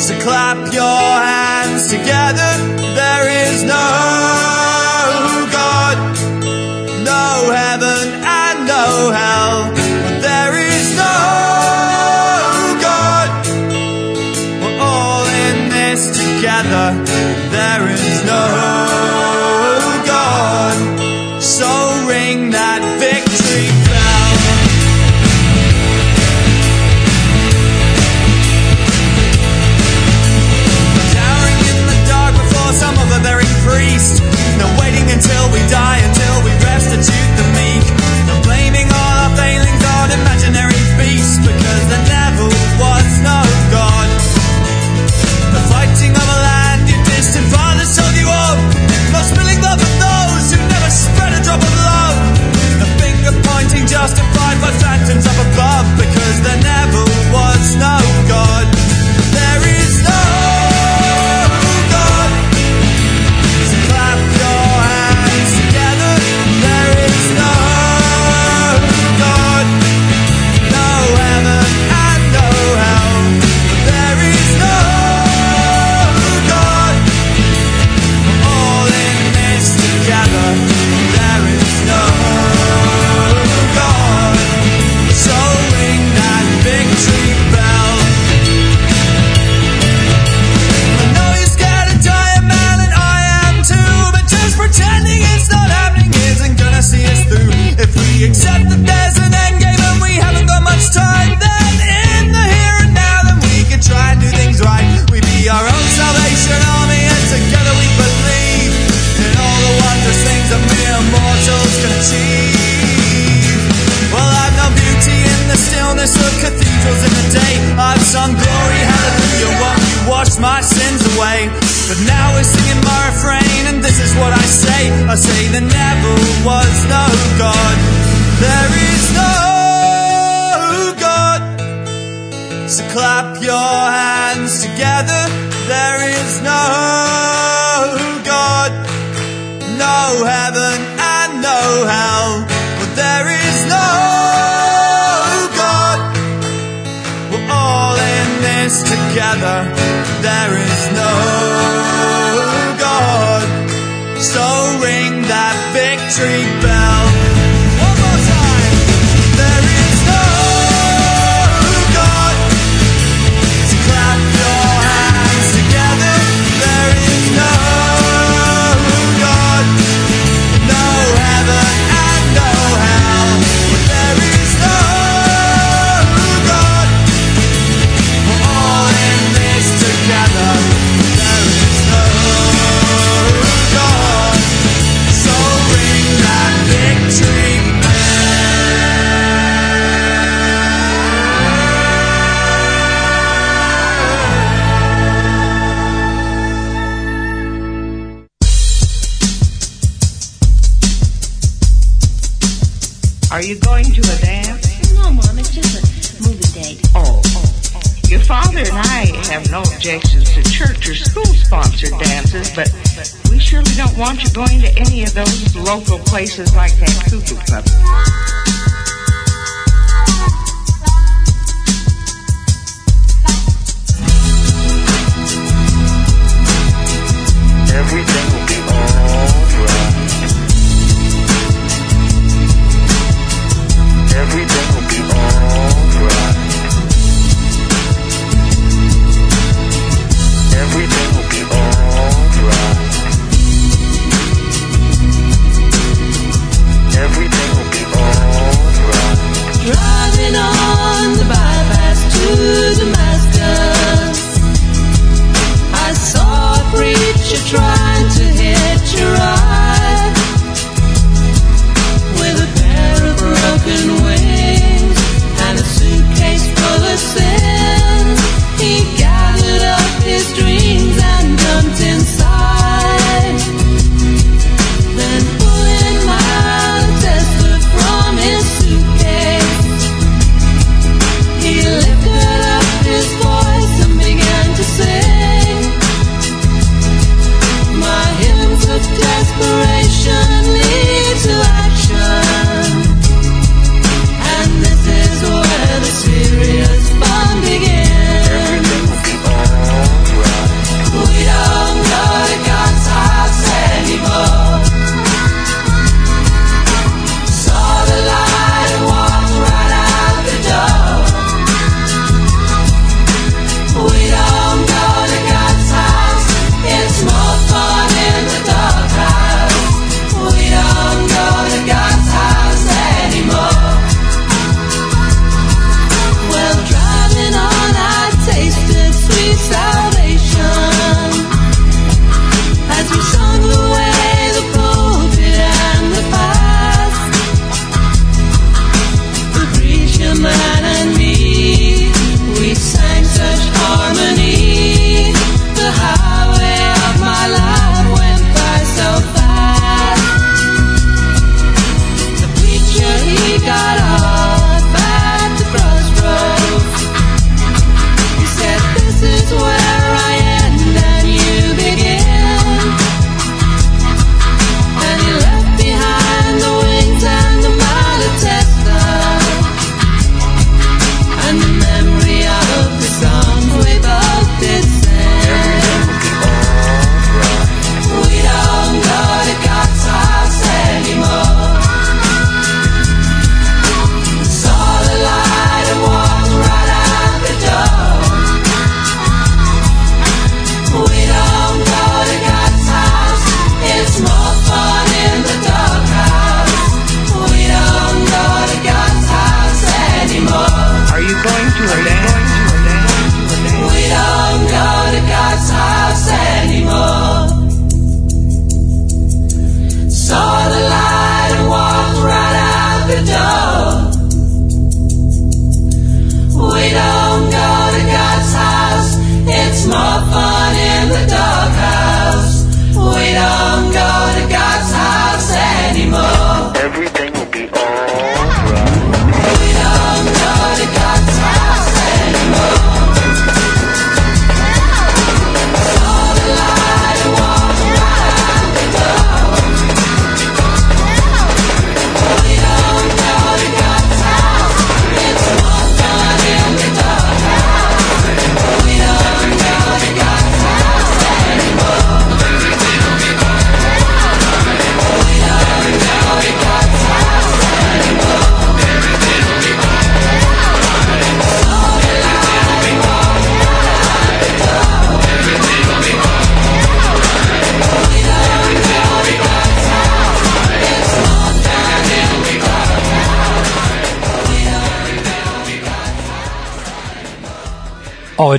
So clap your hands together. There is no God. No heaven and no hell.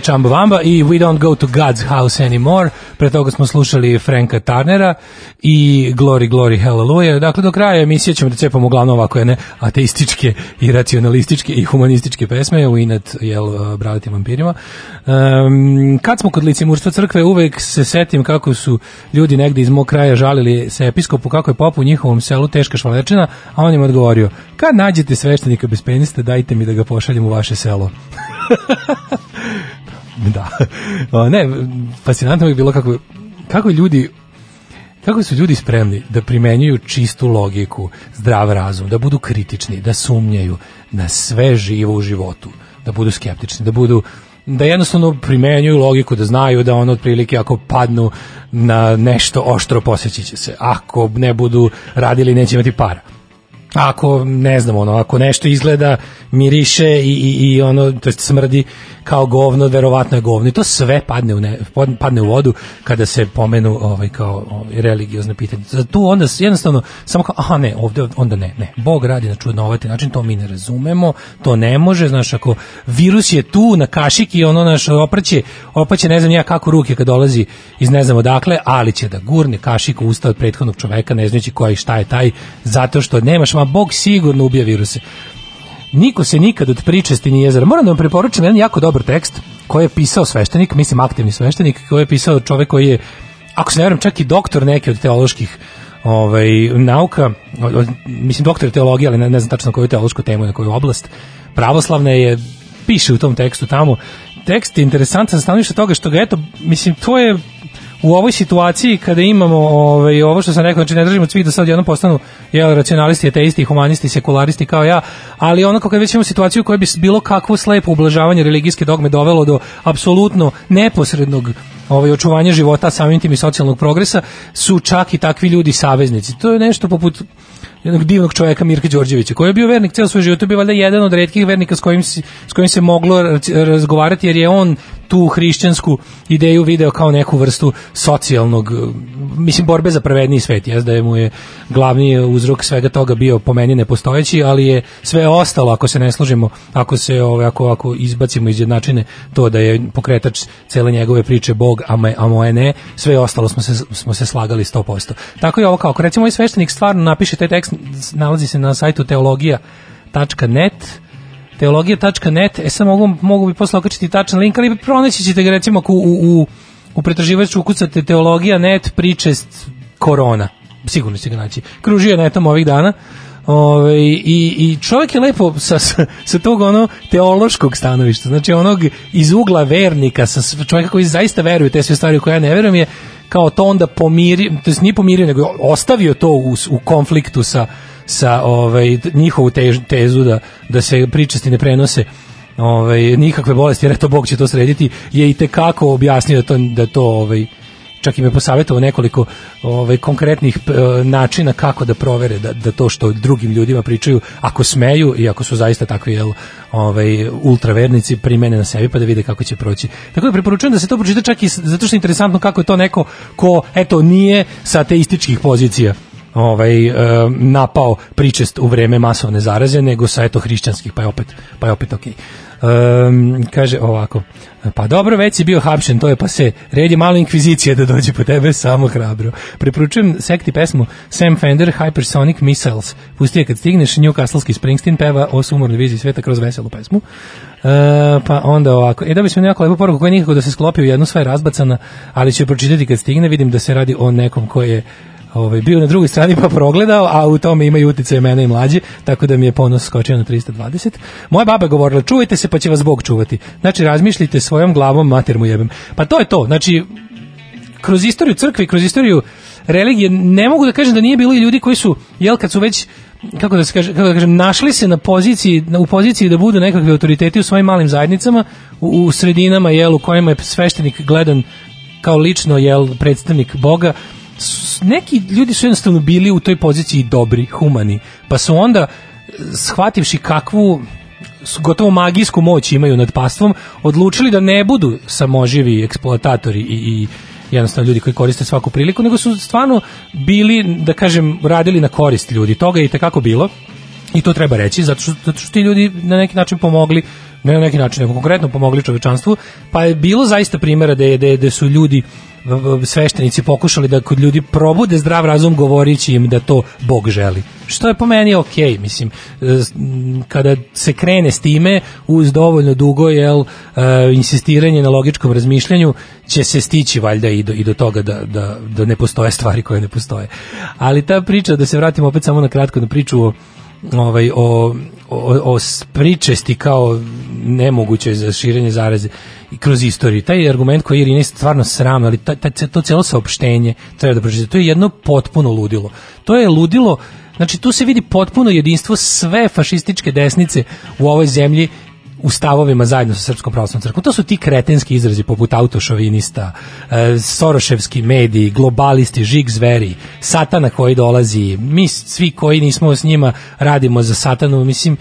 Ovo je Chamba Wamba i We Don't Go to God's House Anymore. Pre toga smo slušali Franka Tarnera i Glory, Glory, Hallelujah. Dakle, do kraja emisije ćemo da cepamo uglavnom ovako jedne ateističke i racionalističke i humanističke pesme u inat, jel, uh, bradatim vampirima. Um, kad smo kod licimurstva crkve, uvek se setim kako su ljudi negde iz mog kraja žalili se episkopu kako je popu u njihovom selu teška švalerčina, a on im odgovorio, kad nađete sveštenika bez penista, dajte mi da ga pošaljem u vaše selo. da. O, ne, fascinantno je bilo kako, kako ljudi kako su ljudi spremni da primenjuju čistu logiku, zdrav razum, da budu kritični, da sumnjaju na sve živo u životu, da budu skeptični, da budu da jednostavno primenjuju logiku, da znaju da ono otprilike ako padnu na nešto oštro posjeći će se. Ako ne budu radili neće imati para ako ne znam ono ako nešto izgleda miriše i, i, i ono to jest smrdi kao govno verovatno je govno. I to sve padne u ne, padne u vodu kada se pomenu ovaj kao ovaj, religiozne pitanje. Za tu onda jednostavno samo kao aha ne ovde onda ne ne. Bog radi na čudnovati način to mi ne razumemo to ne može znaš ako virus je tu na kašiki ono naš opraće opraće ne znam ja kako ruke kad dolazi iz ne znam odakle ali će da gurne kašiku u usta od prethodnog čoveka ne znajući koji šta je taj zato što nemaš ma bog sigurno ubija viruse Niko se nikad od pričesti nije. Moram da vam preporučim jedan jako dobar tekst koji je pisao sveštenik, mislim aktivni sveštenik, koji je pisao čovek koji je, ako se ne verujem, čak i doktor neke od teoloških ovaj, nauka, mislim doktor teologije, ali ne, ne znam tačno koju teološku temu na koju oblast, pravoslavna je, piše u tom tekstu tamo. Tekst je interesantan sa stanovišta toga što ga, eto, mislim, to je u ovoj situaciji kada imamo ovaj ovo što sam rekao znači ne držimo svih da sad jednom postanu jel racionalisti, ateisti, humanisti, sekularisti kao ja, ali onako kad već imamo situaciju koja bi bilo kakvo slepo ublažavanje religijske dogme dovelo do apsolutno neposrednog ovaj očuvanja života, samim tim i socijalnog progresa, su čak i takvi ljudi saveznici. To je nešto poput jednog divnog čovjeka Mirka Đorđevića, koji je bio vernik ceo svoj život, to je bio valjda jedan od retkih vernika s kojim, si- s kojim se moglo razgovarati, jer je on tu hrišćansku ideju video kao neku vrstu socijalnog, eh, mislim, borbe za pravedniji svet, jes da je mu je glavni uzrok svega toga bio po meni nepostojeći, ali je sve ostalo, ako se ne složimo, ako se ovaj, ako, ako izbacimo iz jednačine to da je pokretač cele njegove priče Bog, a, me, a moje ne, sve ostalo smo se, smo se slagali 100%. Tako je ovo kao, ako recimo ovaj sveštenik stvarno napiše taj tekst, nalazi se na sajtu teologija.net, teologija.net, e sad mogu, mogu bi posle okačiti tačan link, ali pronaći ćete ga recimo ako u, u, u pretraživaču ukucate teologija.net pričest korona. Sigurno ćete ga naći. Kružio je netom ovih dana. Ove, i, I čovjek je lepo sa, sa, sa tog ono teološkog stanovišta, znači onog iz ugla vernika, sa čovjeka koji zaista veruje te sve stvari koje ja ne verujem je kao to onda pomiri, to jest nije pomirio, nego je ostavio to u, u konfliktu sa, sa ovaj, njihovu tež, tezu da, da se pričasti ne prenose ovaj, nikakve bolesti, jer eto Bog će to srediti, je i tekako objasnio da to, da to ovaj, čak i me posavjetovao nekoliko ovaj, konkretnih načina kako da provere da, da to što drugim ljudima pričaju, ako smeju i ako su zaista takvi jel, ovaj, ultravernici, primene na sebi pa da vide kako će proći. Tako da preporučujem da se to pročita čak i zato što je interesantno kako je to neko ko, eto, nije sa ateističkih pozicija ovaj e, napao pričest u vreme masovne zaraze nego sa eto hrišćanskih pa je opet pa je opet okej. Ehm, kaže ovako pa dobro već si bio hapšen to je pa se red je malo inkvizicije da dođe po tebe samo hrabro. Preporučujem sekti pesmu Sam Fender Hypersonic Missiles. Pusti je kad stigneš Newcastlski Springsteen peva o sumornoj viziji sveta kroz veselu pesmu. E, pa onda ovako e da bismo jako lepu poruku koja nikako da se sklopi u jednu sva je razbacana ali ću je pročitati kad stigne vidim da se radi o nekom koji je ovaj, bio na drugoj strani pa progledao, a u tome ima i utice mene i mlađe, tako da mi je ponos skočio na 320. Moja baba je govorila, čuvajte se pa će vas Bog čuvati. Znači, razmišljite svojom glavom, mater mu jebem. Pa to je to, znači, kroz istoriju crkve, kroz istoriju religije, ne mogu da kažem da nije bilo i ljudi koji su, jel, kad su već kako da se kaže, kako da kažem, našli se na poziciji, u poziciji da budu nekakvi autoriteti u svojim malim zajednicama, u, u sredinama, jel, u kojima je sveštenik gledan kao lično, jel, predstavnik Boga, neki ljudi su jednostavno bili u toj poziciji dobri, humani, pa su onda e, shvativši kakvu gotovo magijsku moć imaju nad pastvom, odlučili da ne budu samoživi eksploatatori i, i jednostavno ljudi koji koriste svaku priliku, nego su stvarno bili, da kažem, radili na korist ljudi. Toga je i tekako bilo i to treba reći, zato što, zato što ti ljudi na neki način pomogli ne na neki način, nego konkretno pomogli čovečanstvu, pa je bilo zaista primjera da, je, da, je- da su ljudi sveštenici pokušali da kod ljudi probude zdrav razum govorići im da to Bog želi. Što je po meni ok, mislim, kada se krene s time uz dovoljno dugo jel, e, insistiranje na logičkom razmišljanju će se stići valjda i do, i do toga da, da, da ne postoje stvari koje ne postoje. Ali ta priča, da se vratimo opet samo na kratko na priču o ovaj o o, o pričesti kao nemoguće za širenje zaraze i kroz istoriju. Taj argument koji je Irina stvarno sram, ali ta, ta, to celo saopštenje treba da pročitate. To je jedno potpuno ludilo. To je ludilo, znači tu se vidi potpuno jedinstvo sve fašističke desnice u ovoj zemlji u stavovima zajedno sa Srpskom pravoslavnom crkvom. To su ti kretenski izrazi poput autošovinista, e, soroševski mediji, globalisti, žig zveri, satana koji dolazi, mi svi koji nismo s njima radimo za satanu, mislim,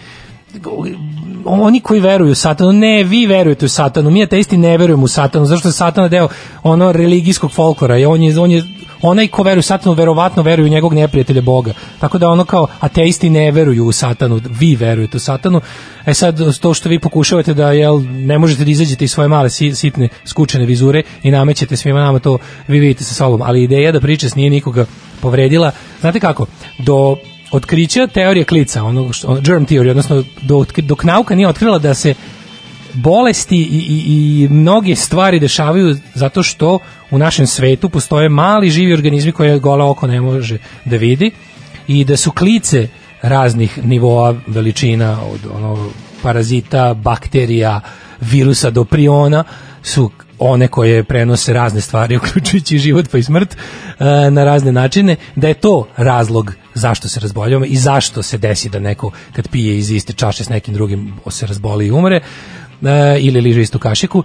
oni koji veruju u satanu, ne, vi verujete u satanu, mi ateisti ne verujemo u satanu, zašto je satana deo ono religijskog folklora, i on je, on je onaj ko veruje u satanu, verovatno veruje u njegovog neprijatelja Boga. Tako da ono kao ateisti ne veruju u satanu, vi verujete u satanu. E sad, to što vi pokušavate da jel, ne možete da izađete iz svoje male si- sitne skučene vizure i namećete svima nama to, vi vidite sa sobom. Ali ideja da priča nije nikoga povredila. Znate kako? Do otkrića teorije klica, onog što, germ theory, odnosno dok, dok nauka nije otkrila da se bolesti i, i, i mnoge stvari dešavaju zato što u našem svetu postoje mali živi organizmi koje gola oko ne može da vidi i da su klice raznih nivoa veličina od ono parazita, bakterija, virusa do priona su one koje prenose razne stvari, uključujući život pa i smrt, e, na razne načine, da je to razlog zašto se razboljavamo i zašto se desi da neko kad pije iz iste čaše s nekim drugim se razboli i umre, ili liže istu kašiku,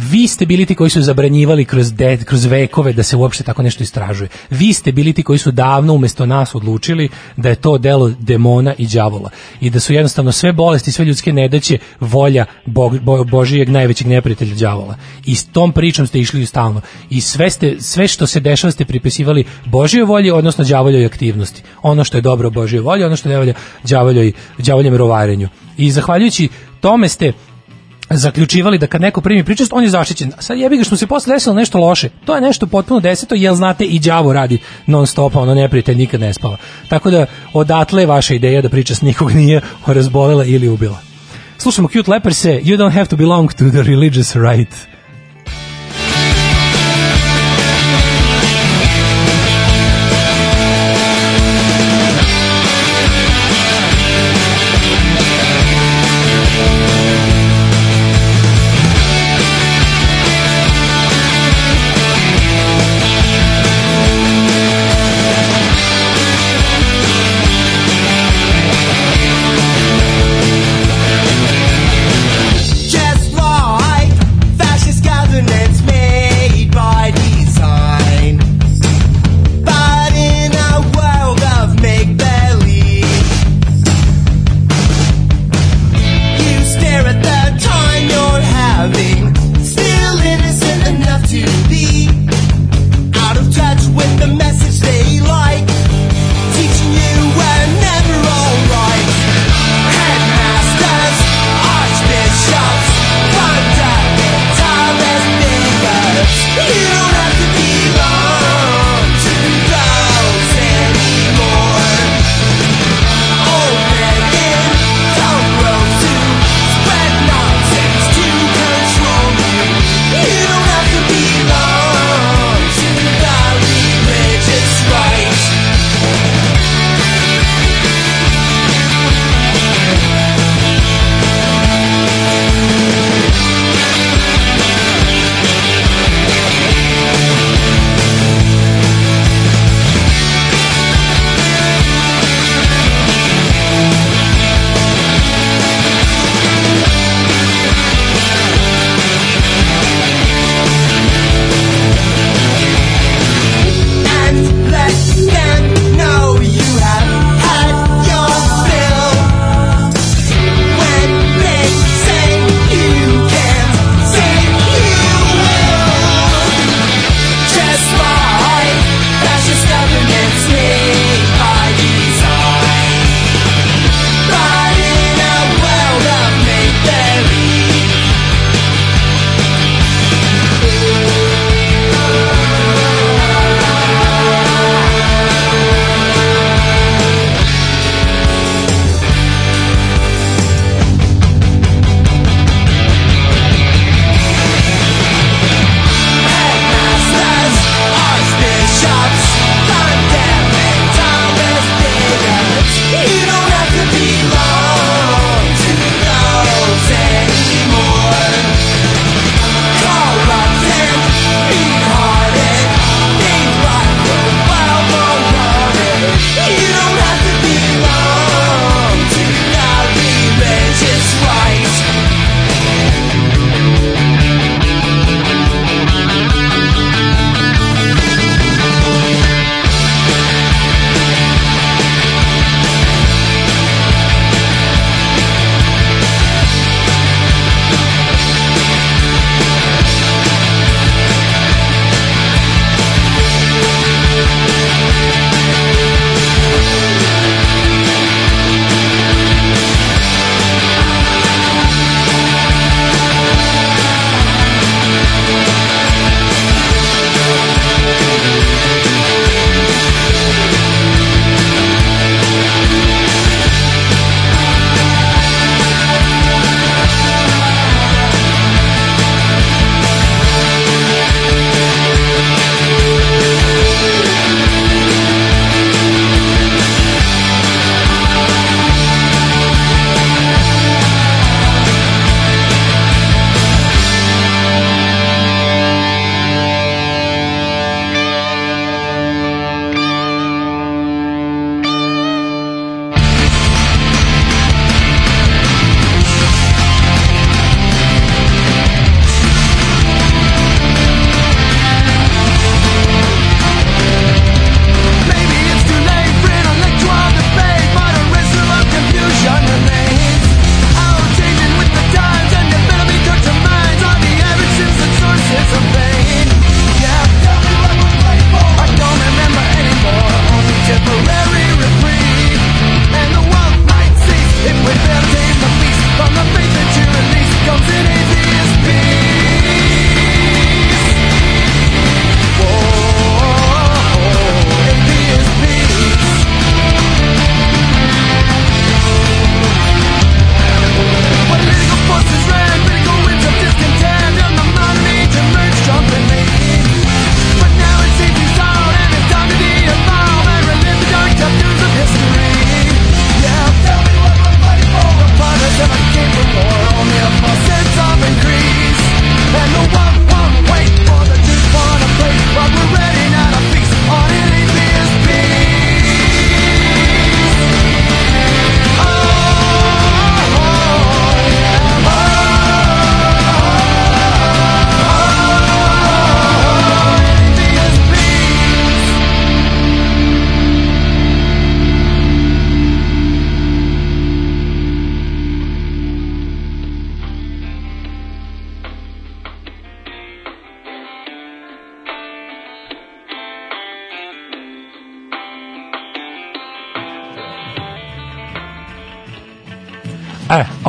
vi ste bili ti koji su zabranjivali kroz, de, kroz vekove da se uopšte tako nešto istražuje. Vi ste bili ti koji su davno umesto nas odlučili da je to delo demona i đavola i da su jednostavno sve bolesti, sve ljudske nedaće volja Bog, Bo, Božijeg najvećeg neprijatelja đavola. I s tom pričom ste išli stalno. I sve, ste, sve što se dešava ste pripisivali Božjoj volji, odnosno đavoljoj aktivnosti. Ono što je dobro Božjoj volji, ono što ne volja đavoljoj, đavoljem rovarenju. I zahvaljujući tome ste zaključivali da kad neko primi pričest, on je zaštićen. Sad jebi ga što se posle desilo nešto loše. To je nešto potpuno deseto, jel znate i đavo radi non stop, ono neprijatelj nikad ne spava. Tako da odatle vaša ideja da pričest nikog nije razbolela ili ubila. Slušamo Cute Leperse, You don't have to belong to the religious right.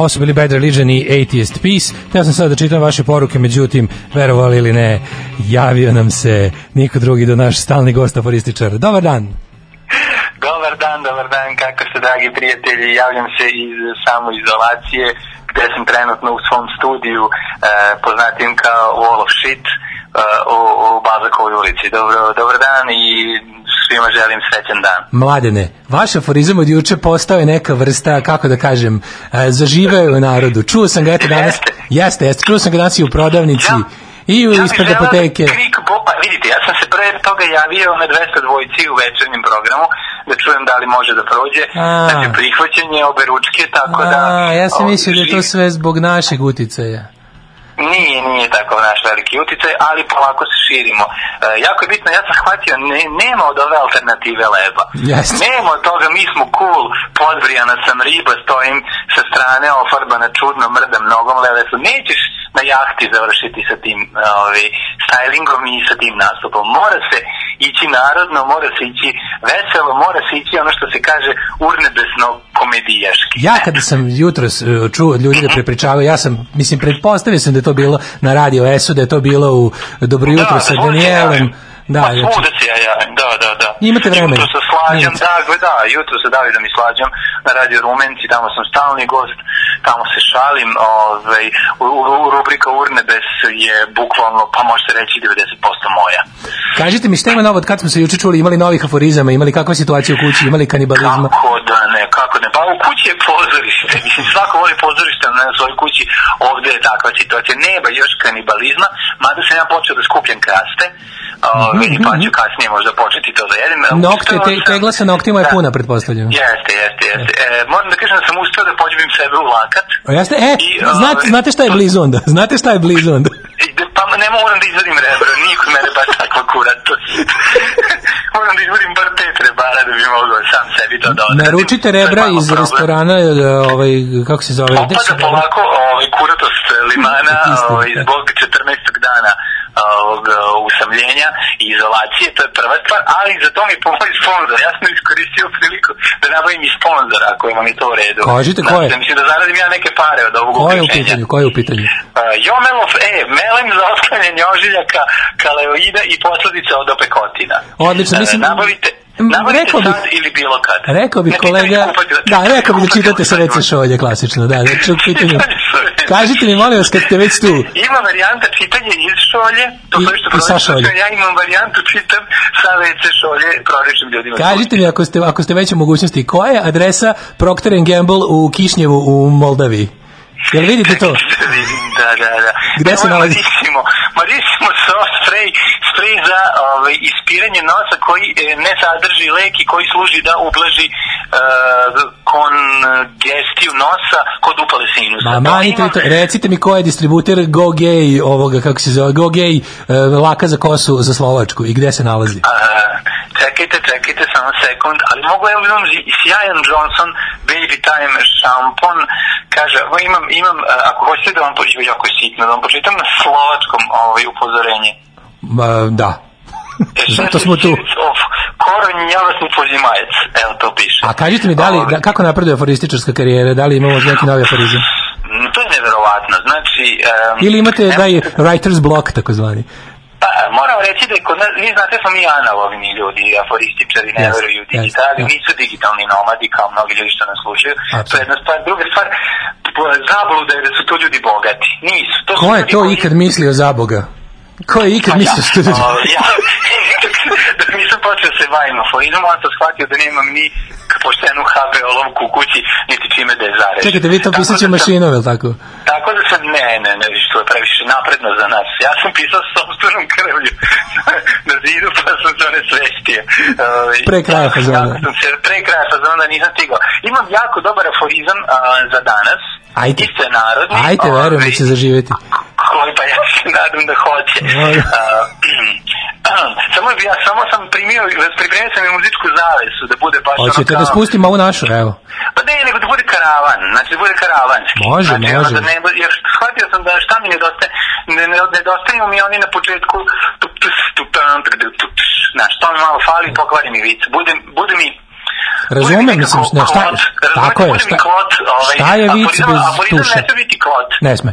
Ovo su bili Bad Religion i Atheist Peace. Teo sam sad da čitam vaše poruke, međutim, verovali ili ne, javio nam se niko drugi do naš stalni gost aforističar. Dobar dan. Dobar dan, dobar dan, kako ste dragi prijatelji, javljam se iz samoizolacije gde sam trenutno u svom studiju e, poznatim kao Wall of Shit e, u, u Bazakovoj ulici. Dobro, dobar dan i svima želim srećan dan. Mladene, vaš aforizam od juče postao je neka vrsta, kako da kažem, e, zaživeo je u narodu. Čuo sam ga eto danas, Jeste. jeste, jeste, čuo sam ga danas i u prodavnici. Ja. I u Ja ispred da apoteke. Krik Boba, vidite, ja sam se pre toga javio na 200 dvojci u večernjem programu da čujem da li može da prođe. A. Znači, prihvaćanje obe ručke, tako da... A, ja sam o, mislio da je to sve zbog našeg uticaja. Nije, nije takav naš veliki uticaj, ali polako se širimo. E, jako je bitno, ja sam shvatio, ne, nema od ove alternative leba. Jeste. Nema od toga, mi smo cool, podbrijana sam riba, stojim sa strane, ofarbana čudno, mrdam nogom, leve su. Nećeš na jahti završiti sa tim ovaj, stylingom i sa tim nastupom. Mora se ići narodno, mora se ići veselo, mora se ići ono što se kaže urnebesno komedijaški. Ja kada sam jutros e, čuo od ljudi da prepričavaju, ja sam, mislim, pretpostavio sam da je to bilo na radio ESU, da je to bilo u Dobro jutro sa svuda se Danielem. javim. Da, pa svuda se ja javim, da, da, da. Imate vremena. Jutro se slađam, da, da, jutro se Davidom i slađam na Radio Rumenci, tamo sam stalni gost, tamo se šalim, ovaj, u, u, u rubrika Urnebes je bukvalno, pa možete reći 90% moja. Kažite mi šta ima novo od kad smo se juče čuli, imali novih aforizama, imali kakva situacija u kući, imali kanibalizma. Kako da ne, kako ne, pa u kući je pozorište, mislim svako voli pozorište na svojoj kući, ovde je takva situacija, nema još kanibalizma, mada sam ja počeo da skupljam kraste, ovaj, pa ću kasnije možda početi to da jedem. Nokte, te, tegla sa noktima je Da. puna, pretpostavljam. Jeste, jeste, jeste. E, moram da kažem da sam uspeo da pođebim sebe u lakat. A jeste, e, I, znate, ovaj, znate šta je blizu onda? Znate šta je blizu onda? I da- Pa ne moram da izvadim rebra, nije kod mene baš takva kuratost. moram da izvadim bar pet rebara da bi mogao sam sebi to da odradim. Naručite To rebra iz problem. restorana, e, ovaj, kako se zove? Opada polako ovaj, kuratost limana Isto, ovaj, da. zbog 14. dana ovog uh, usamljenja i izolacije, to je prva stvar, ali za to mi pomoj sponsor. Ja sam iskoristio priliku da nabavim i sponsor, ako vam je to u redu. Kažite, ko je? Znači, mislim da zaradim ja neke pare od ovog Ko je u uključenja. pitanju? Ko je u pitanju? Uh, Jomelov E, melem za otklanjanje ožiljaka, kaleoida i posledica od opekotina. Odlično, Uh, mislim- Nabavite, nabavite rekao bih- sad ili bilo kad. Rekao bih kolega, kupati, da, rekao bih da čitate. WC šolje, klasično, da, znači u pitanju. Čitanje šolje. Kažite mi, molim vas, kad ste već tu, Ima varijanta čitanja iz šolje, to I- što i sa pročitam, šolje. ja imam varijantu čitam sa WC šolje proričnim ljudima. kažite mi ako ste, ako ste već u mogućnosti, koja je adresa Procter Gamble u Kišnjevu u Moldaviji? Jel vidite to? Vidim, da, da, da. Gde se nalazi? Marisimo, Marisimo soft spray, spray za ovaj, ispiranje nosa koji e, ne sadrži lek i koji služi da ublaži e, kongestiju nosa kod upale sinusa. Ma, manite ima- mi to, recite mi ko je distributer Go Gay ovoga, kako se zove, Go Gay e, laka za kosu za Slovačku i gde se nalazi? A, čekajte, čekajte samo sekund, ali mogu evo imam sjajan Johnson Baby Time šampon, kaže, imam, imam, a, ako hoćete da vam počitam, jako je sitno, da vam počitam na slovačkom ovaj, upozorenje. Ma, da. E, Zato smo tu. Koronj javasni pozimajac, evo to piše. A kažite mi, da li, Ovaj, da, kako napreduje aforističarska karijera, da li imamo neki novi aforizam? m, To je neverovatno, znači... em, Ili imate ne- taj writer's block, takozvani? Pa, moram reći da je kod nas, vi znate smo mi analogni ljudi, aforističari, ne veruju digitali, da. nisu digitalni nomadi kao mnogi ljudi što nas slušaju. To je jedna stvar. Druga stvar, zabluda je da su to ljudi bogati. Nisu. To Ko je to koji- ikad mislio za Boga? Ko je ikad Pa ja, mislio što da... ja, dok nisam počeo se bavim aforizmom, onda sam shvatio da nemam ni poštenu HB olovku u kući, niti čime da je zarešim. Čekajte, vi to će da mašinom, je li tako? Tako da sam, ne, ne, ne, što je previše napredno za nas. Ja sam pisao s sobstvenom krvlju na zidu, pa sam se one svestio. Ovaj, Pre kraja fazona. se- Pre kraja fazona nisam stigao. Imam jako dobar aforizam a, za danas. Ajde. Isto je narodni. Ajde, verujem da ovaj, će zaživeti. Koji pa ja se nadam da hoće. Samo bi ja samo sam primio, pripremio sam i muzičku zavesu da bude baš Hoćete ono da kao- spustimo ovu našu, evo. Pa ne, nego da bude karavan, znači da bude karavanski. Može, znači, može. Da ne, jer shvatio sam da šta mi nedostaje, ne, ne, nedostaju mi oni na početku, tup, tup, tam, tup, tup, tup, znaš, to mi malo fali, pokvari mi vic. Bude, bude mi Razumem, mislim, ne, šta- tako je, šta- ovaj, šta je vic aforizam- bez aforizam tuše? ne sme biti kvot. Ne sme.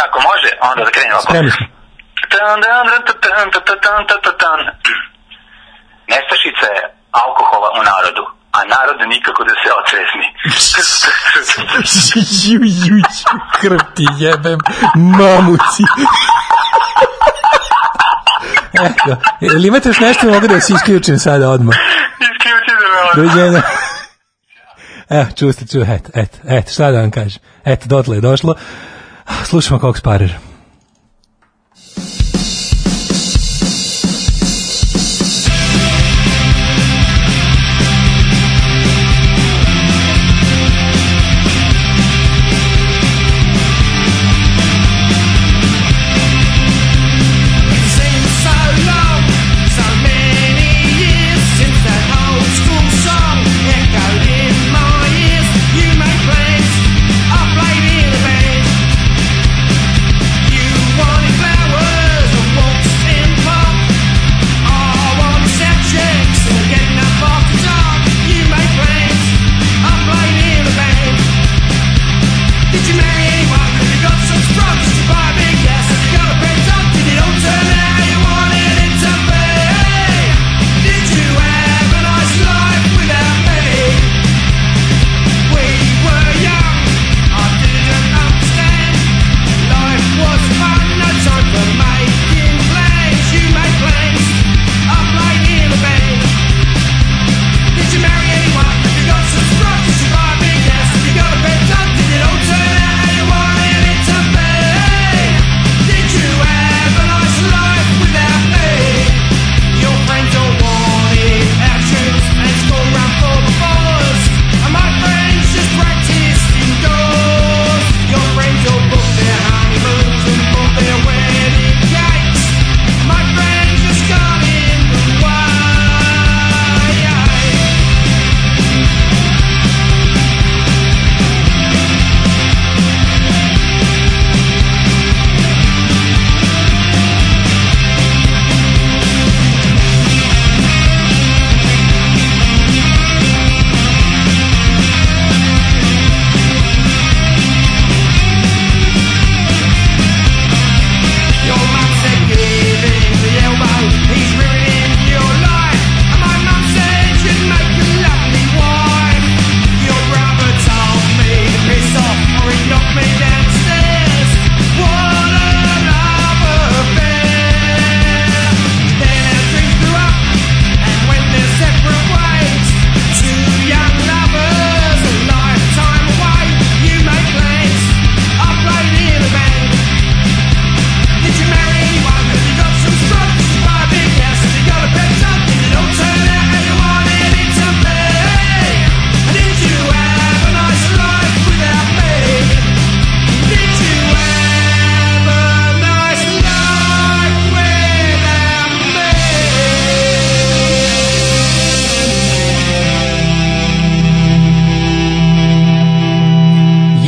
Tako, može, onda da krenemo. ovako. Spremni smo. Nestašica je alkohola u narodu, a narod nikako da se ocesni. ju, ju, ju, krv ti jebem, mamuci. Eto, ili imate još nešto mogu da se isključim sada odmah? Isključi za me ovo. Doviđenja. Evo, čuste, ču, eto, eto, eto, šta da vam kažem. Eto, dotle je došlo. Slušamo Cox Parer.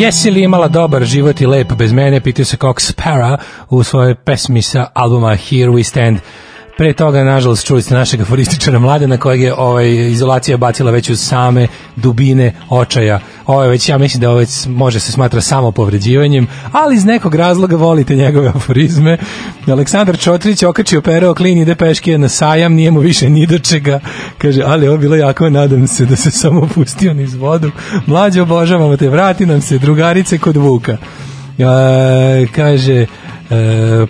Jesi li imala dobar život i lep bez mene, pitao se Cox Para u svojoj pesmi sa albuma Here We Stand. Pre toga, nažalost, čuli ste našeg aforističara Mladena, kojeg je ovaj, izolacija bacila već u same dubine očaja. Ovo je već, ja mislim da ovo može se smatra samo povređivanjem, ali iz nekog razloga volite njegove aforizme. Aleksandar Čotrić okačio pereo klin, ide peške na sajam, nije mu više ni do čega. Kaže, ali ovo bilo jako, nadam se da se samo pustio niz vodu. Mlađe obožavamo te, vrati nam se, drugarice kod Vuka. E, kaže, e,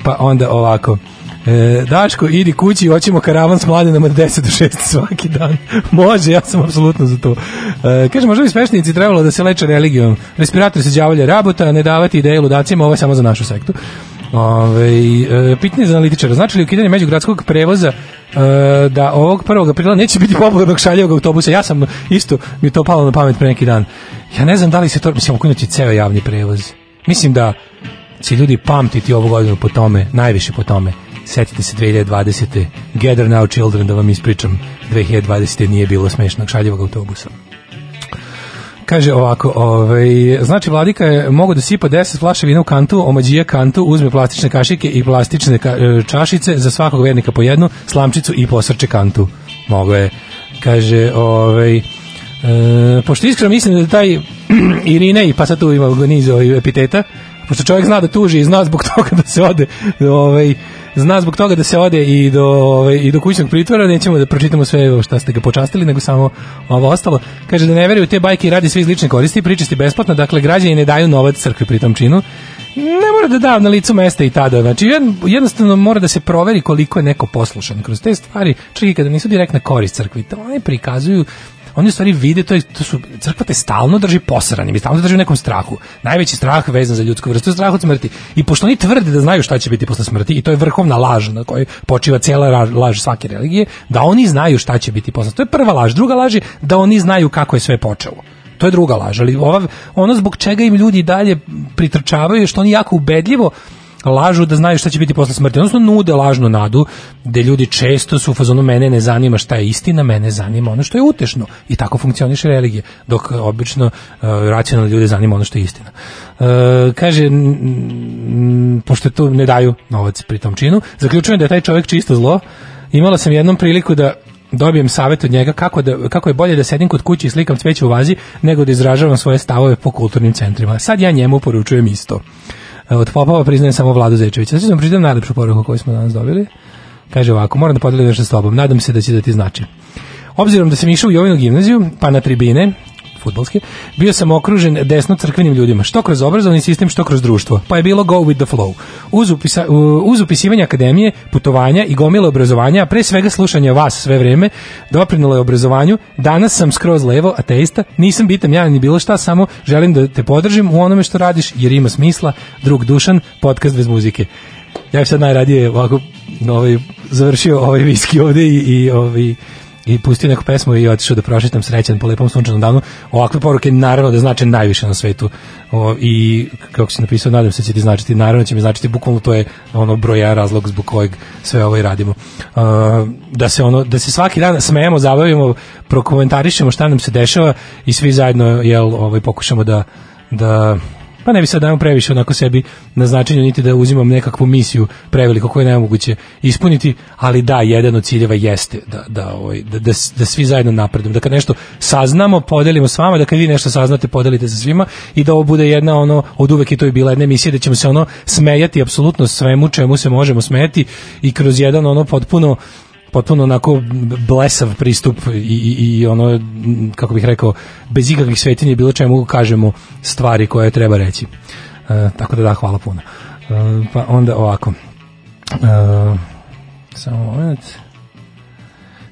pa onda ovako, E, Daško, idi kući hoćemo karavan s mladenom od 10 do 6 svaki dan. Može, ja sam apsolutno za to. E, kaže, možda bi speštenici trebalo da se leče religijom. Respirator se đavolje rabota, ne davati ideje ludacijama, ovo je samo za našu sektu. Ove, e, pitanje za analitičara. Znači li ukidanje međugradskog prevoza e, da ovog 1. aprila neće biti popularnog šaljevog autobusa? Ja sam isto, mi to palo na pamet pre neki dan. Ja ne znam da li se to, mislim, ukinuti ceo javni prevoz. Mislim da će ljudi pamtiti ovu godinu po tome, najviše po tome. Setite se 2020. Gather now children, da vam ispričam. 2020. nije bilo smešnog šaljevog autobusa. Kaže ovako, ovaj, znači vladika je mogu da sipa 10 flaša vina u kantu, omađije kantu, uzme plastične kašike i plastične ka, e, čašice, za svakog vernika po jednu, slamčicu i posrče kantu. Mogo je. Kaže, ovaj, E, pošto iskreno mislim da taj Irinej, pa sad tu ima niz ovih epiteta, pošto čovjek zna da tuži i zna zbog toga da se ode ovaj, zna zbog toga da se ode i do, ovaj, i do kućnog pritvora, nećemo da pročitamo sve šta ste ga počastili, nego samo ovo ostalo. Kaže da ne veruju u te bajke i radi sve iz lične koristi, pričasti besplatno, dakle građani ne daju novac crkvi pri tom činu. Ne mora da da na licu mesta i tada. Znači, jed- jednostavno mora da se proveri koliko je neko poslušan kroz te stvari, čak i kada nisu direktna korist crkvi. To oni prikazuju oni stvari vide to, je- to su crkva te stalno drži posranim i stalno drži u nekom strahu. Najveći strah vezan za ljudsku vrstu je strah od smrti. I pošto oni tvrde da znaju šta će biti posle smrti i to je vrhovna laž na kojoj počiva cijela laž svake religije, da oni znaju šta će biti posle. To je prva laž. Druga laž je da oni znaju kako je sve počelo. To je druga laž, ali ova, ono zbog čega im ljudi dalje pritrčavaju je što oni jako ubedljivo lažu da znaju šta će biti posle smrti. Odnosno nude lažnu nadu, gde ljudi često su u fazonu mene ne zanima šta je istina, mene zanima ono što je utešno. I tako funkcioniše religija, dok e, obično uh, racionalne ljude zanima ono što je istina. Uh, kaže, pošto tu ne daju novac pri tom činu, zaključujem da je taj čovjek čisto zlo. Imala sam jednom priliku da dobijem savjet od njega kako, da, kako je bolje da sedim kod kuće i slikam cveće u vazi nego da izražavam svoje stavove po kulturnim centrima. Sad ja njemu poručujem isto. Od popova priznajem samo Vladu Zečevića. Sad ću vam priznam najlepšu poruku koju smo danas dobili. Kaže ovako, moram da podelim nešto s tobom. Nadam se da će da ti znači. Obzirom da sam išao u Jovinu gimnaziju, pa na tribine, futbolske, bio sam okružen desno crkvenim ljudima, što kroz obrazovni sistem, što kroz društvo, pa je bilo go with the flow. Uz, upisa, uz upisivanje akademije, putovanja i gomile obrazovanja, a pre svega slušanja vas sve vreme, doprinalo je obrazovanju, danas sam skroz levo, ateista, nisam bitam ja ni bilo šta, samo želim da te podržim u onome što radiš, jer ima smisla, drug Dušan, podcast bez muzike. Ja bih sad najradije ovako ovaj, završio ovaj viski ovde i, i ovaj, i pustio neku pesmu i otišao da prošetam srećan po lepom sunčanom danu. Ovakve poruke naravno da znače najviše na svetu. O, I kako si napisao, nadam se da će ti značiti, naravno će mi značiti, bukvalno to je ono broj jedan razlog zbog kojeg sve ovo i radimo. A, da se ono da se svaki dan smejemo, zabavimo, prokomentarišemo šta nam se dešava i svi zajedno jel ovaj pokušamo da da pa ne bi sad dajemo previše onako sebi na značenju niti da uzimam nekakvu misiju preveliko koju je nemoguće ispuniti, ali da, jedan od ciljeva jeste da, da, ovaj, da, da, da svi zajedno napredujemo, da kad nešto saznamo, podelimo s vama, da kad vi nešto saznate, podelite sa svima i da ovo bude jedna ono, od uvek je to i bila jedna emisija da ćemo se ono smejati apsolutno svemu čemu se možemo smejati i kroz jedan ono potpuno potpuno onako blesav pristup i, i, i ono, kako bih rekao, bez ikakvih svetinja bilo čemu kažemo stvari koje treba reći. E, tako da da, hvala puno. E, pa onda ovako. E, samo moment.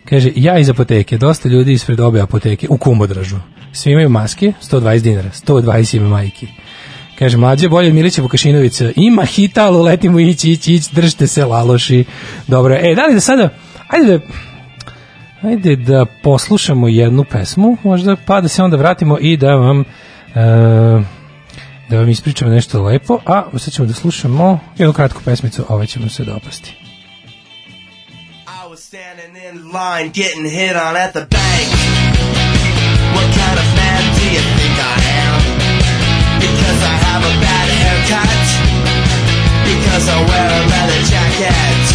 Kaže, ja iz apoteke, dosta ljudi ispred obe apoteke, u kumodražu. Svi imaju maske, 120 dinara, 120 ima majki. Kaže, mlađe bolje od Milića Vukašinovića. Ima hita, ali letimo ići, ići, ići, držite se, laloši. Dobro, e, da li da sada, ajde da, da poslušamo jednu pesmu, možda, pa da se onda vratimo i da vam, e, da vam ispričamo nešto lepo, a sad ćemo da slušamo jednu kratku pesmicu, ovaj će vam se dopasti. I was standing in line getting hit on at the bank. What kind of man do you think I am? Because I have a bad haircut. Because I wear a leather jacket.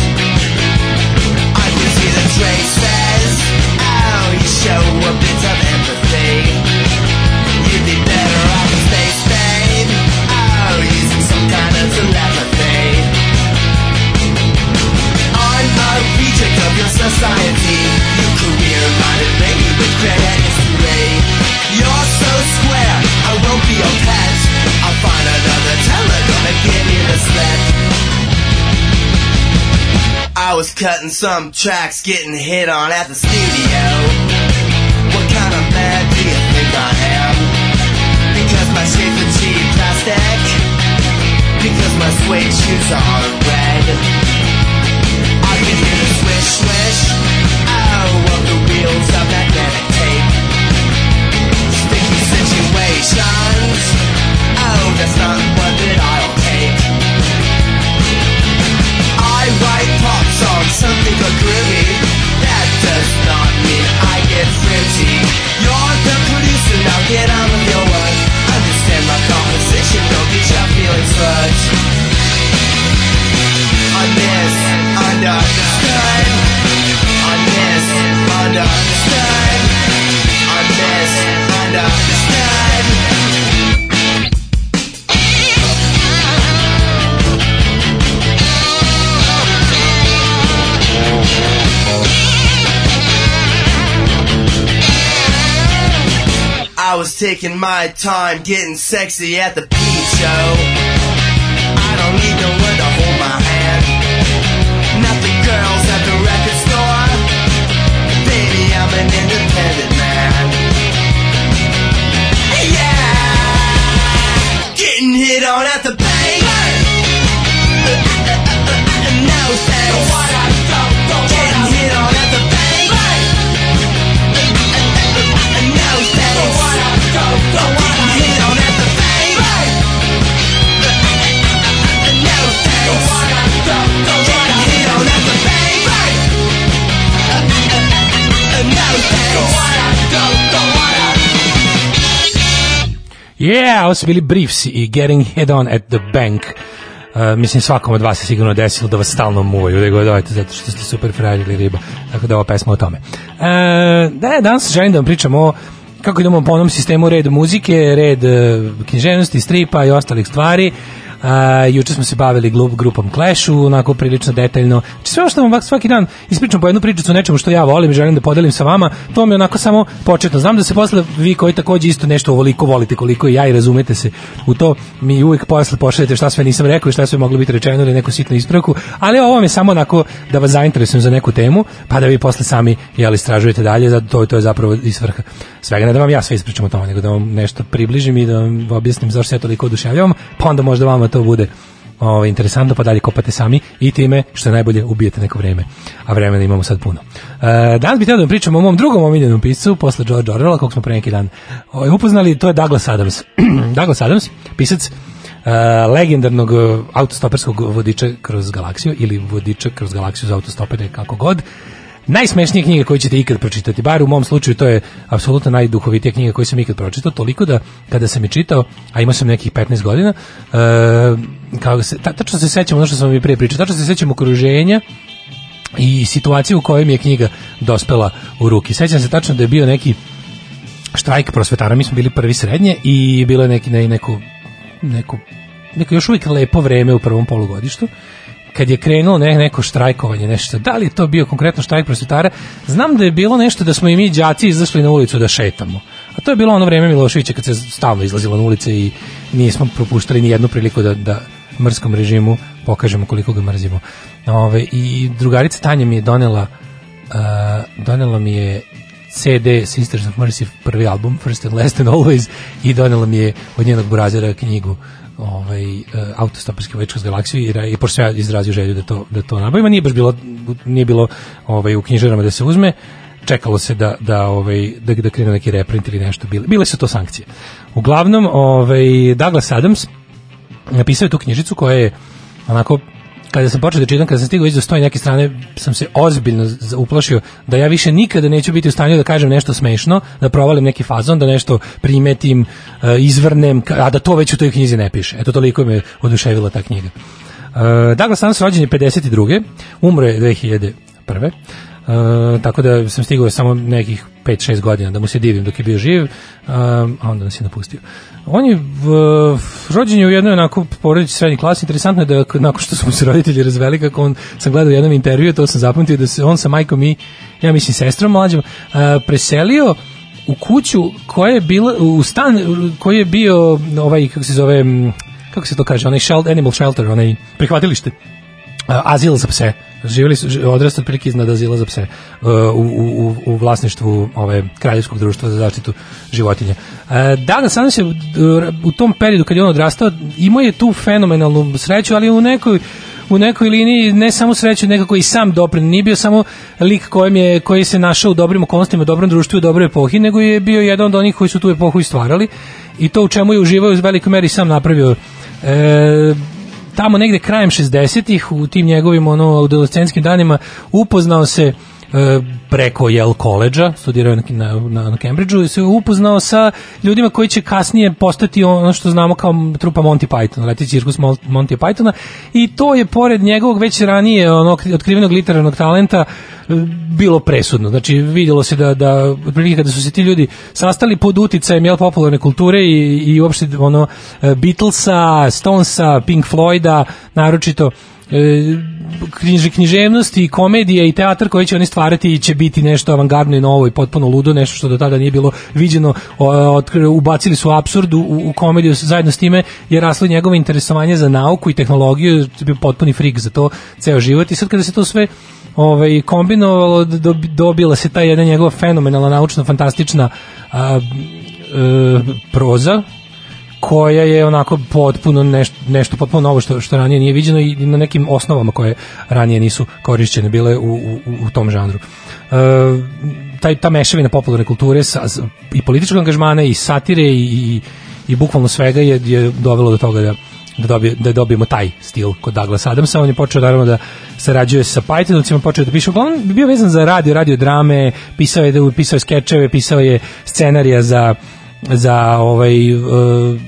Oh, you show a bit of empathy. You'd be better off. Oh, using some kind of telepathy. I'm a reject of your society. Your career have with credit history. You're so square, I won't be your pet. I'll find another gonna give you the slip. I was cutting some tracks, getting hit on at the studio. What kind of man do you think I am? Because my shape's a cheap plastic. Because my suede shoes are red. I can hear the swish swish Oh, of the wheels of magnetic tape Sticky situations Oh, that's not something but groovy That does not mean I get fruity You're the producer, now get on with your work. Understand my composition, don't get your feelings hurt I misunderstood. I was taking my time getting sexy at the peep show. I don't need no one to hold my hand. Not the girls at the record store. Baby, I'm an independent man. Yeah! Getting hit on at the bank. No thanks. Yeah, ovo su bili Briefs i Getting Head On at the Bank. Uh, mislim, svakom od vas se sigurno desilo da vas stalno muvaju, da god dojete, zato što ste super frajer ili riba. Tako da ova pesma o tome. Uh, da, danas želim da vam pričam o kako idemo po onom sistemu red muzike, red uh, književnosti, stripa i ostalih stvari. Uh, juče smo se bavili glup, grupom Clashu, onako prilično detaljno. Znači sve što vam svaki dan ispričam po jednu pričicu nečemu što ja volim i želim da podelim sa vama, to mi je onako samo početno. Znam da se posle vi koji takođe isto nešto ovoliko volite koliko i ja i razumete se u to, mi uvijek posle pošaljete šta sve nisam rekao i šta sve moglo biti rečeno ili neku sitnu ispravku, ali ovo vam je samo onako da vas zainteresujem za neku temu, pa da vi posle sami jel, istražujete dalje, zato to, to je zapravo i svrha svega. Ne da vam ja sve ispričam o tome, nego da vam nešto približim i da vam objasnim zašto se ja toliko oduševljavam, pa onda možda vama to bude ovo, interesantno, pa dalje kopate sami i time, što je najbolje, ubijete neko vreme. A vremena imamo sad puno. E, danas bih htio da vam pričam o mom drugom omiljenom piscu, posle George Orwella, kog smo pre neki dan ovaj, upoznali, to je Douglas Adams. Douglas Adams, pisac e, legendarnog e, autostoperskog vodiča kroz galaksiju ili vodiča kroz galaksiju za autostopere, kako god. Najsmešnije knjige koje ćete ikad pročitati, bar u mom slučaju to je apsolutno najduhovitija knjiga koju sam ikad pročitao, toliko da kada sam je čitao, a imao sam nekih 15 godina, e, kao se, ta, tačno se sećam ono što sam vam i prije pričao, tačno se sećam okruženja i situaciju u kojoj mi je knjiga dospela u ruki. Sećam se tačno da je bio neki štrajk prosvetara, mi smo bili prvi srednje i bilo je neki, ne, neko, neko, neko još uvijek lepo vreme u prvom polugodištu kad je krenulo ne, neko štrajkovanje, nešto, da li je to bio konkretno štrajk prosvetara, znam da je bilo nešto da smo i mi đaci izašli na ulicu da šetamo. A to je bilo ono vreme Miloševića kad se stalno izlazilo na ulice i nismo propuštali ni jednu priliku da, da mrskom režimu pokažemo koliko ga mrzimo. Ove, I drugarica Tanja mi je donela uh, donela mi je CD Sisters of Mercy, prvi album First and Last and Always i donela mi je od njenog burazera knjigu ovaj uh, autostoperski večer s galaksiju i, i pošto ja izrazio želju da to da to nabavim, nije baš bilo nije bilo ovaj u knjižarama da se uzme čekalo se da da ovaj da da krene neki reprint ili nešto bile bile su to sankcije. Uglavnom ovaj Douglas Adams napisao je tu knjižicu koja je onako kada sam počeo da čitam, kada sam stigao iza stoji neke strane, sam se ozbiljno uplašio da ja više nikada neću biti u stanju da kažem nešto smešno, da provalim neki fazon, da nešto primetim, e, izvrnem, a da to već u toj knjizi ne piše. Eto, toliko me oduševila ta knjiga. E, Douglas Adams rođen je 52. Umro je 2001. E, tako da sam stigao samo nekih 5-6 godina da mu se divim dok je bio živ, a onda nas je napustio. On je v, rođen je u jednoj onako porodici srednje klase. Interesantno je da nakon što su se roditelji razveli, kako on, sam gledao jednom intervju, to sam zapamtio, da se on sa majkom i, ja mislim, sestrom mlađom, a, preselio u kuću koja je bila, u stan koji je bio, ovaj, kako se zove, kako se to kaže, onaj shelter, animal shelter, onaj prihvatilište, azil za pse. Živjeli su odrastali otprilike iznad azila za pse uh, u, u, u, vlasništvu ove kraljevskog društva za zaštitu životinja. Uh, Danas sam se u tom periodu kad je on odrastao imao je tu fenomenalnu sreću, ali u nekoj u nekoj liniji ne samo sreću, nekako i sam doprin. Nije bio samo lik kojem je, koji se našao u dobrim okolnostima, u dobrom društvu u dobroj epohi, nego je bio jedan od onih koji su tu epohu i stvarali i to u čemu je uživao u velikoj meri sam napravio e, tamo negde krajem 60-ih u tim njegovim ono adolescentskim danima upoznao se preko Yale koleđa, studirao na, na, na Cambridgeu i se upoznao sa ljudima koji će kasnije postati ono što znamo kao trupa Monty Python, leti cirkus Mon- Monty Pythona i to je pored njegovog već ranije ono, otkrivenog literarnog talenta e, bilo presudno. Znači vidjelo se da da otprilike kada su se ti ljudi sastali pod uticajem jel popularne kulture i i uopšte ono e, Beatlesa, Stonesa, Pink Floyda, naročito knjiž, književnost i komedija i teatar koji će oni stvarati će biti nešto avangardno i novo i potpuno ludo, nešto što do tada nije bilo viđeno, ubacili su apsurd u, u komediju zajedno s time je raslo njegovo interesovanje za nauku i tehnologiju, bio potpuni frik za to ceo život. I sad kada se to sve ovaj kombinovalo dob- dobila se ta jedna njegova fenomenalna naučno fantastična a, e, proza koja je onako potpuno nešto, nešto potpuno novo što, što ranije nije viđeno i na nekim osnovama koje ranije nisu korišćene bile u, u, u tom žanru. E, taj, ta mešavina popularne kulture sa, i političkog angažmana i satire i, i, i bukvalno svega je, je dovelo do toga da da, dobije, da dobijemo taj stil kod Douglas Adamsa. On je počeo naravno da sarađuje sa Pythonovcima, počeo da piše, uglavnom bio vezan za radio, radio drame, pisao je, da- pisao je skečeve, pisao je scenarija za za ovaj uh,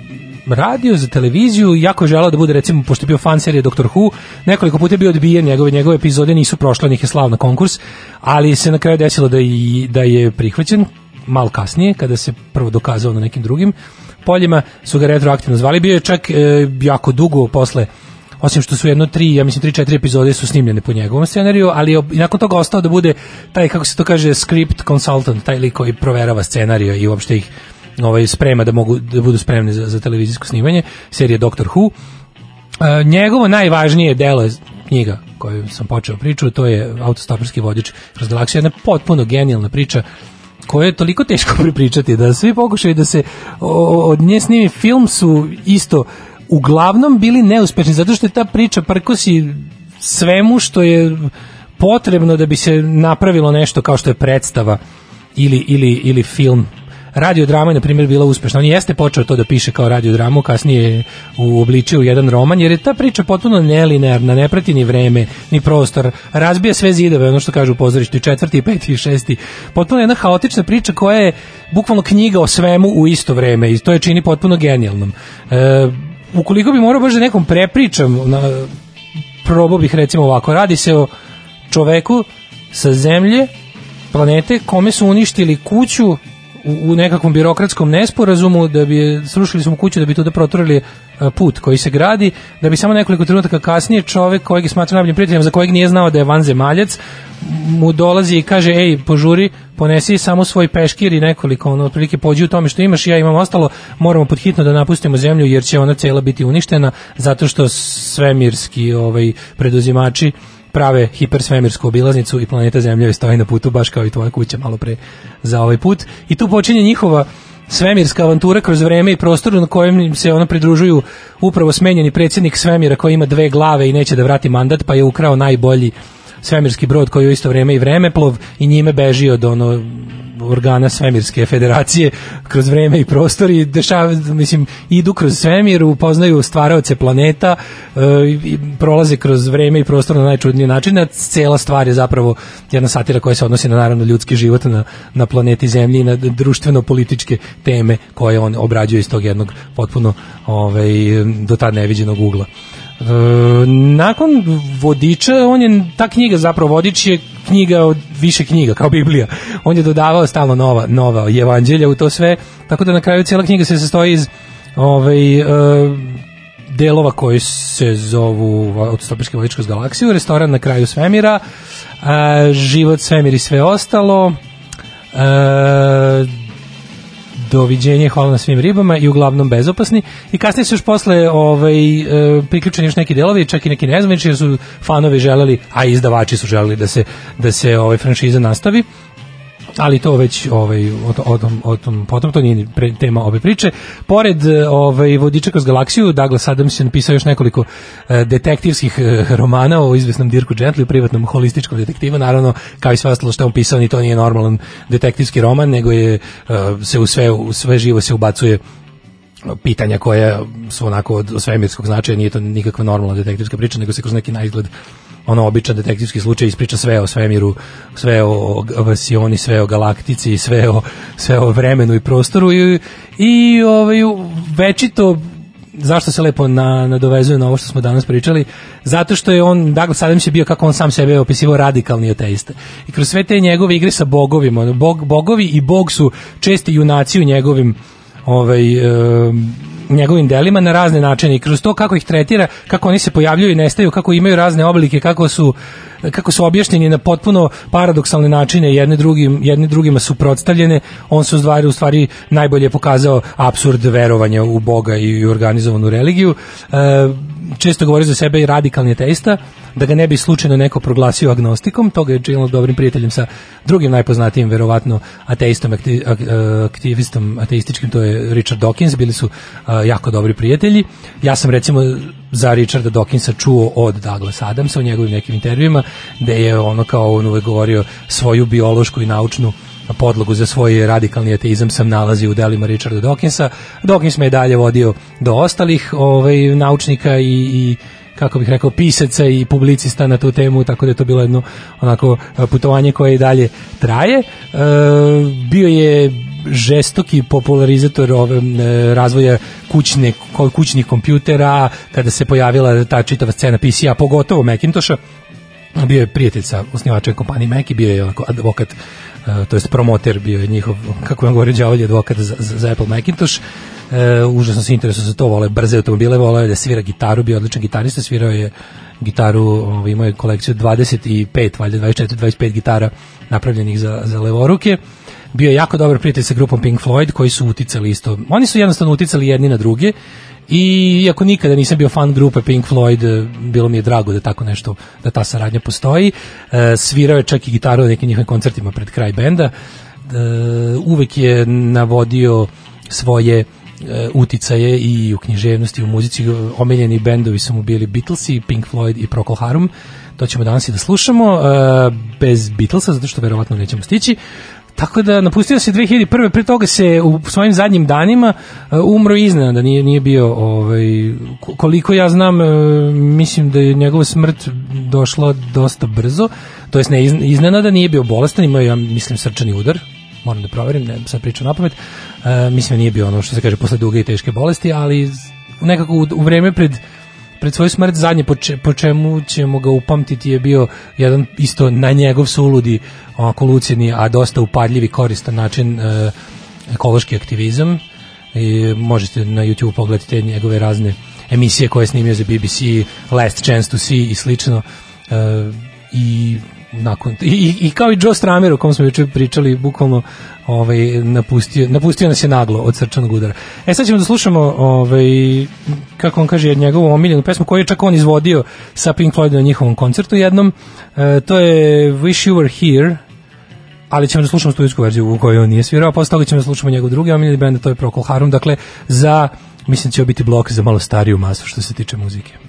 radio, za televiziju, jako je želeo da bude recimo, pošto je bio fan serije Doctor Who, nekoliko puta je bio odbijen, njegove, njegove epizode nisu prošle, njih je slav na konkurs, ali se na kraju desilo da, i, da je prihvaćen, malo kasnije, kada se prvo dokazao na nekim drugim poljima, su ga retroaktivno zvali, bio je čak e, jako dugo posle osim što su jedno tri, ja mislim tri, četiri epizode su snimljene po njegovom scenariju, ali je nakon toga ostao da bude taj, kako se to kaže, script consultant, taj lik koji proverava scenariju i uopšte ih ovaj, sprema da mogu da budu spremni za, za televizijsko snimanje, serije Doctor Who. E, njegovo najvažnije delo je knjiga koju sam počeo priču, to je autostoperski vodič. Kroz galaksiju, jedna potpuno genijalna priča koja je toliko teško prepričati da svi pokušaju da se od nje snimi. Film su isto uglavnom bili neuspešni zato što je ta priča prkosi svemu što je potrebno da bi se napravilo nešto kao što je predstava ili, ili, ili film radiodrama je na primjer bila uspešna. On jeste počeo to da piše kao radiodramu, kasnije je uobličio u jedan roman, jer je ta priča potpuno nelinearna, ne prati ni vreme, ni prostor, razbija sve zidove, ono što kažu u pozorištu, i četvrti, i peti, i šesti. Potpuno jedna haotična priča koja je bukvalno knjiga o svemu u isto vreme i to je čini potpuno genijalnom. E, ukoliko bi morao baš da nekom prepričam, na, probao bih recimo ovako, radi se o čoveku sa zemlje, planete, kome su uništili kuću u, nekakvom birokratskom nesporazumu da bi srušili su mu kuću da bi tuda proturili e, put koji se gradi, da bi samo nekoliko trenutaka kasnije čovek kojeg je smatrao najboljim prijateljem za kojeg nije znao da je vanzemaljac mu dolazi i kaže ej požuri ponesi samo svoj peškir i nekoliko ono otprilike pođi u tome što imaš ja imam ostalo moramo podhitno da napustimo zemlju jer će ona cela biti uništena zato što svemirski ovaj preduzimači prave hipersvemirsku obilaznicu i planeta Zemlja stoji na putu baš kao i tvoja kuća malo pre za ovaj put. I tu počinje njihova svemirska avantura kroz vreme i prostor na kojem se ono pridružuju upravo smenjeni predsjednik svemira koji ima dve glave i neće da vrati mandat pa je ukrao najbolji svemirski brod koji je u isto vreme i vremeplov i njime beži od ono organa svemirske federacije kroz vreme i prostor i dešava, mislim, idu kroz svemir, upoznaju stvaraoce planeta e, i prolaze kroz vreme i prostor na najčudniji način, a cela stvar je zapravo jedna satira koja se odnosi na naravno ljudski život na, na planeti Zemlji i na društveno-političke teme koje on obrađuje iz tog jednog potpuno ovaj, do tad neviđenog ugla. E, nakon vodiča, on je, ta knjiga zapravo vodič je knjiga od više knjiga, kao Biblija. On je dodavao stalno nova, nova evanđelja u to sve, tako da na kraju cijela knjiga se sastoji iz ovaj, e, delova koji se zovu autostoperski vodič kroz galaksiju, restoran na kraju svemira, e, život, svemir i sve ostalo, e, doviđenje, hvala na svim ribama i uglavnom bezopasni. I kasnije su još posle ovaj, e, priključeni još neki delovi, čak i neki nezvanični, jer su fanovi želeli, a izdavači su želeli da se, da se ovaj, franšiza nastavi ali to već ovaj o, o, tom, o tom potom to nije ni pre, tema ove priče. Pored e, ovaj vodiča kroz galaksiju Douglas Adams je napisao još nekoliko e, detektivskih e, romana o izvesnom Dirku Gently privatnom holističkom detektivu. Naravno kao i sve ostalo što je on pisao ni to nije normalan detektivski roman nego je e, se u sve u sve živo se ubacuje pitanja koja su onako od svemirskog značaja, nije to nikakva normalna detektivska priča, nego se kroz neki najizgled ono običan detektivski slučaj ispriča sve o svemiru, sve o, vasioni, sve o galaktici, sve o, sve o vremenu i prostoru i, i ovaj, večito zašto se lepo na, nadovezuje na ovo što smo danas pričali, zato što je on, Douglas Adams je bio kako on sam sebe opisivao radikalni ateista. I kroz sve te njegove igre sa bogovima, ono, bog, bogovi i bog su česti junaci u njegovim ovaj, em, njegovim delima na razne načine i kroz to kako ih tretira, kako oni se pojavljuju i nestaju, kako imaju razne oblike, kako su kako su objašnjeni na potpuno paradoksalne načine jedne drugim jedne drugima suprotstavljene on se u stvari u stvari najbolje pokazao apsurd verovanja u Boga i organizovanu religiju. E, često govori za sebe i radikalni ateista da ga ne bi slučajno neko proglasio agnostikom toga je činilo dobrim prijateljem sa drugim najpoznatijim verovatno ateistom ak- aktivistom ateističkim to je Richard Dawkins bili su a, jako dobri prijatelji. Ja sam recimo za Richarda Dawkinsa čuo od Douglas Adamsa u njegovim nekim intervjuima da je ono kao on uvek govorio svoju biološku i naučnu podlogu za svoj radikalni ateizam sam nalazi u delima Richarda Dawkinsa. Dawkins me je dalje vodio do ostalih ovaj, naučnika i, i kako bih rekao, pisaca i publicista na tu temu, tako da je to bilo jedno onako putovanje koje i dalje traje. E, bio je žestoki popularizator ove, e, razvoja kućne, kućnih kompjutera, kada se pojavila ta čitava scena PC-a, pogotovo Macintosha, bio je prijatelj sa osnivačem kompanije Mac i bio je onako advokat uh, to jest promoter bio je njihov kako vam govori đavolji advokat za, za, Apple Macintosh. Uh, užasno se interesuje za to vole brze automobile vole da svira gitaru bio odličan gitarista svirao je gitaru ovaj, imao je kolekciju 25 valjda 24 25 gitara napravljenih za, za levoruke. Bio je jako dobar prijatelj sa grupom Pink Floyd koji su uticali isto. Oni su jednostavno uticali jedni na druge i iako nikada nisam bio fan grupe Pink Floyd, eh, bilo mi je drago da tako nešto, da ta saradnja postoji. E, svirao je čak i gitaru na nekim njihovim koncertima pred kraj benda. E, uvek je navodio svoje e, uticaje i u književnosti i u muzici. Omiljeni bendovi su mu bili Beatlesi, Pink Floyd i Procol Harum. To ćemo danas i da slušamo. E, bez Beatlesa, zato što verovatno nećemo stići. Tako da napustio se 2001. Pre toga se u svojim zadnjim danima uh, umro iznenada, nije, nije bio ovaj, ko- koliko ja znam, uh, mislim da je njegova smrt došla dosta brzo, to jest ne iz- iznenada, nije bio bolestan, imao ja mislim, srčani udar, moram da proverim, ne sad pričam na pamet, uh, mislim da nije bio ono što se kaže posle duge i teške bolesti, ali nekako u, u vreme pred pred svoju smrt zadnje po, če, po čemu ćemo ga upamtiti je bio jedan isto na njegov suludi onako lucini, a dosta upadljivi koristan način e, ekološki aktivizam. I možete na YouTube pogledati te njegove razne emisije koje je snimio za BBC Last Chance to See i slično. E, i nakon i, i, kao i Joe Stramer o kom smo juče pričali bukvalno ovaj napustio napustio nas je naglo od srčanog udara. E sad ćemo da slušamo ovaj kako on kaže njegovu omiljenu pesmu koju je čak on izvodio sa Pink Floydom na njihovom koncertu jednom. E, to je Wish You Were Here ali ćemo da slušamo studijsku verziju u kojoj on nije svirao, a posle toga ćemo da slušamo njegov drugi omiljeni bend, to je Procol Harum, dakle za, mislim da će biti blok za malo stariju masu što se tiče muzike.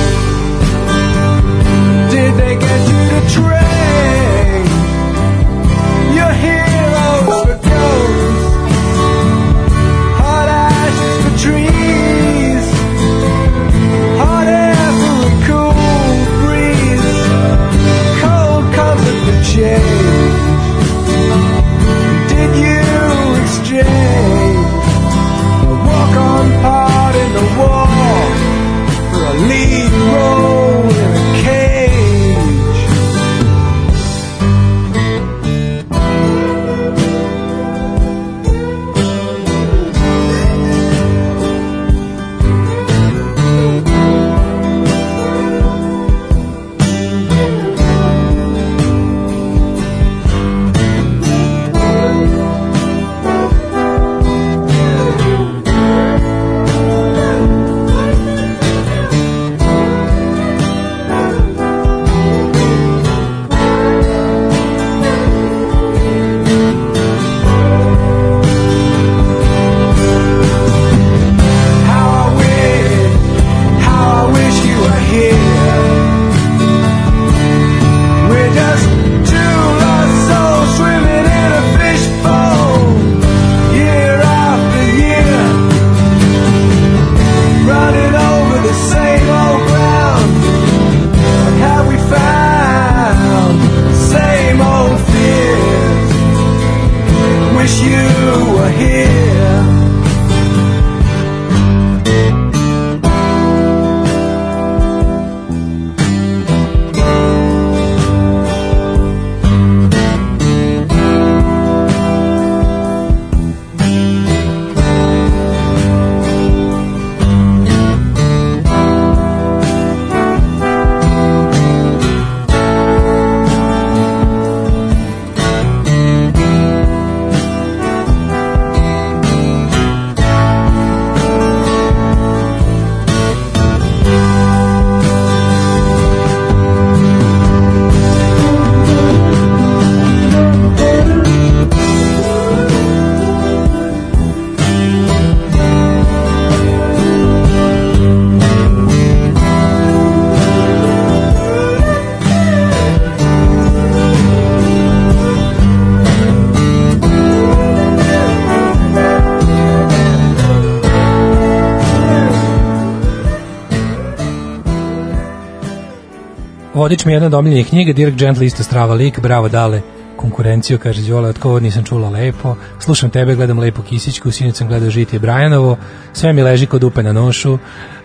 Did they get you to train? Your heroes Vodič mi je jedna od omiljenih knjiga, Dirk Gently isto strava lik, bravo dale konkurenciju, kaže Đole, od koga nisam čula lepo, slušam tebe, gledam lepo kisićku, sinoć sam gledao Žitije Brajanovo, sve mi leži kod upe na nošu,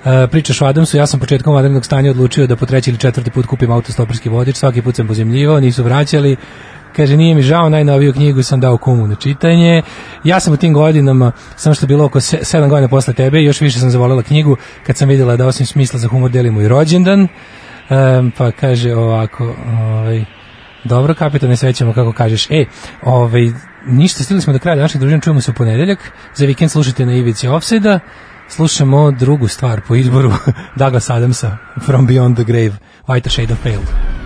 E, pričaš o Adamsu, ja sam početkom vanrednog stanja odlučio da po treći ili četvrti put kupim autostoperski vodič, svaki put sam pozemljivao, nisu vraćali, Kaže, nije mi žao, najnoviju knjigu sam dao kumu na čitanje. Ja sam u tim godinama, samo što je bilo oko se, sedam godina posle tebe, još više sam zavolela knjigu kad sam vidjela da osim smisla za humor delimo i rođendan. Em, pa kaže ovako, ovaj, dobro kapitane, sve ćemo kako kažeš. E, ovaj, ništa, stigli smo do kraja današnjeg druženja, čujemo se u ponedeljak. Za vikend slušajte na Ivici Offside-a. Slušamo drugu stvar po izboru Douglas Adamsa, From Beyond the Grave, White Shade of Pale.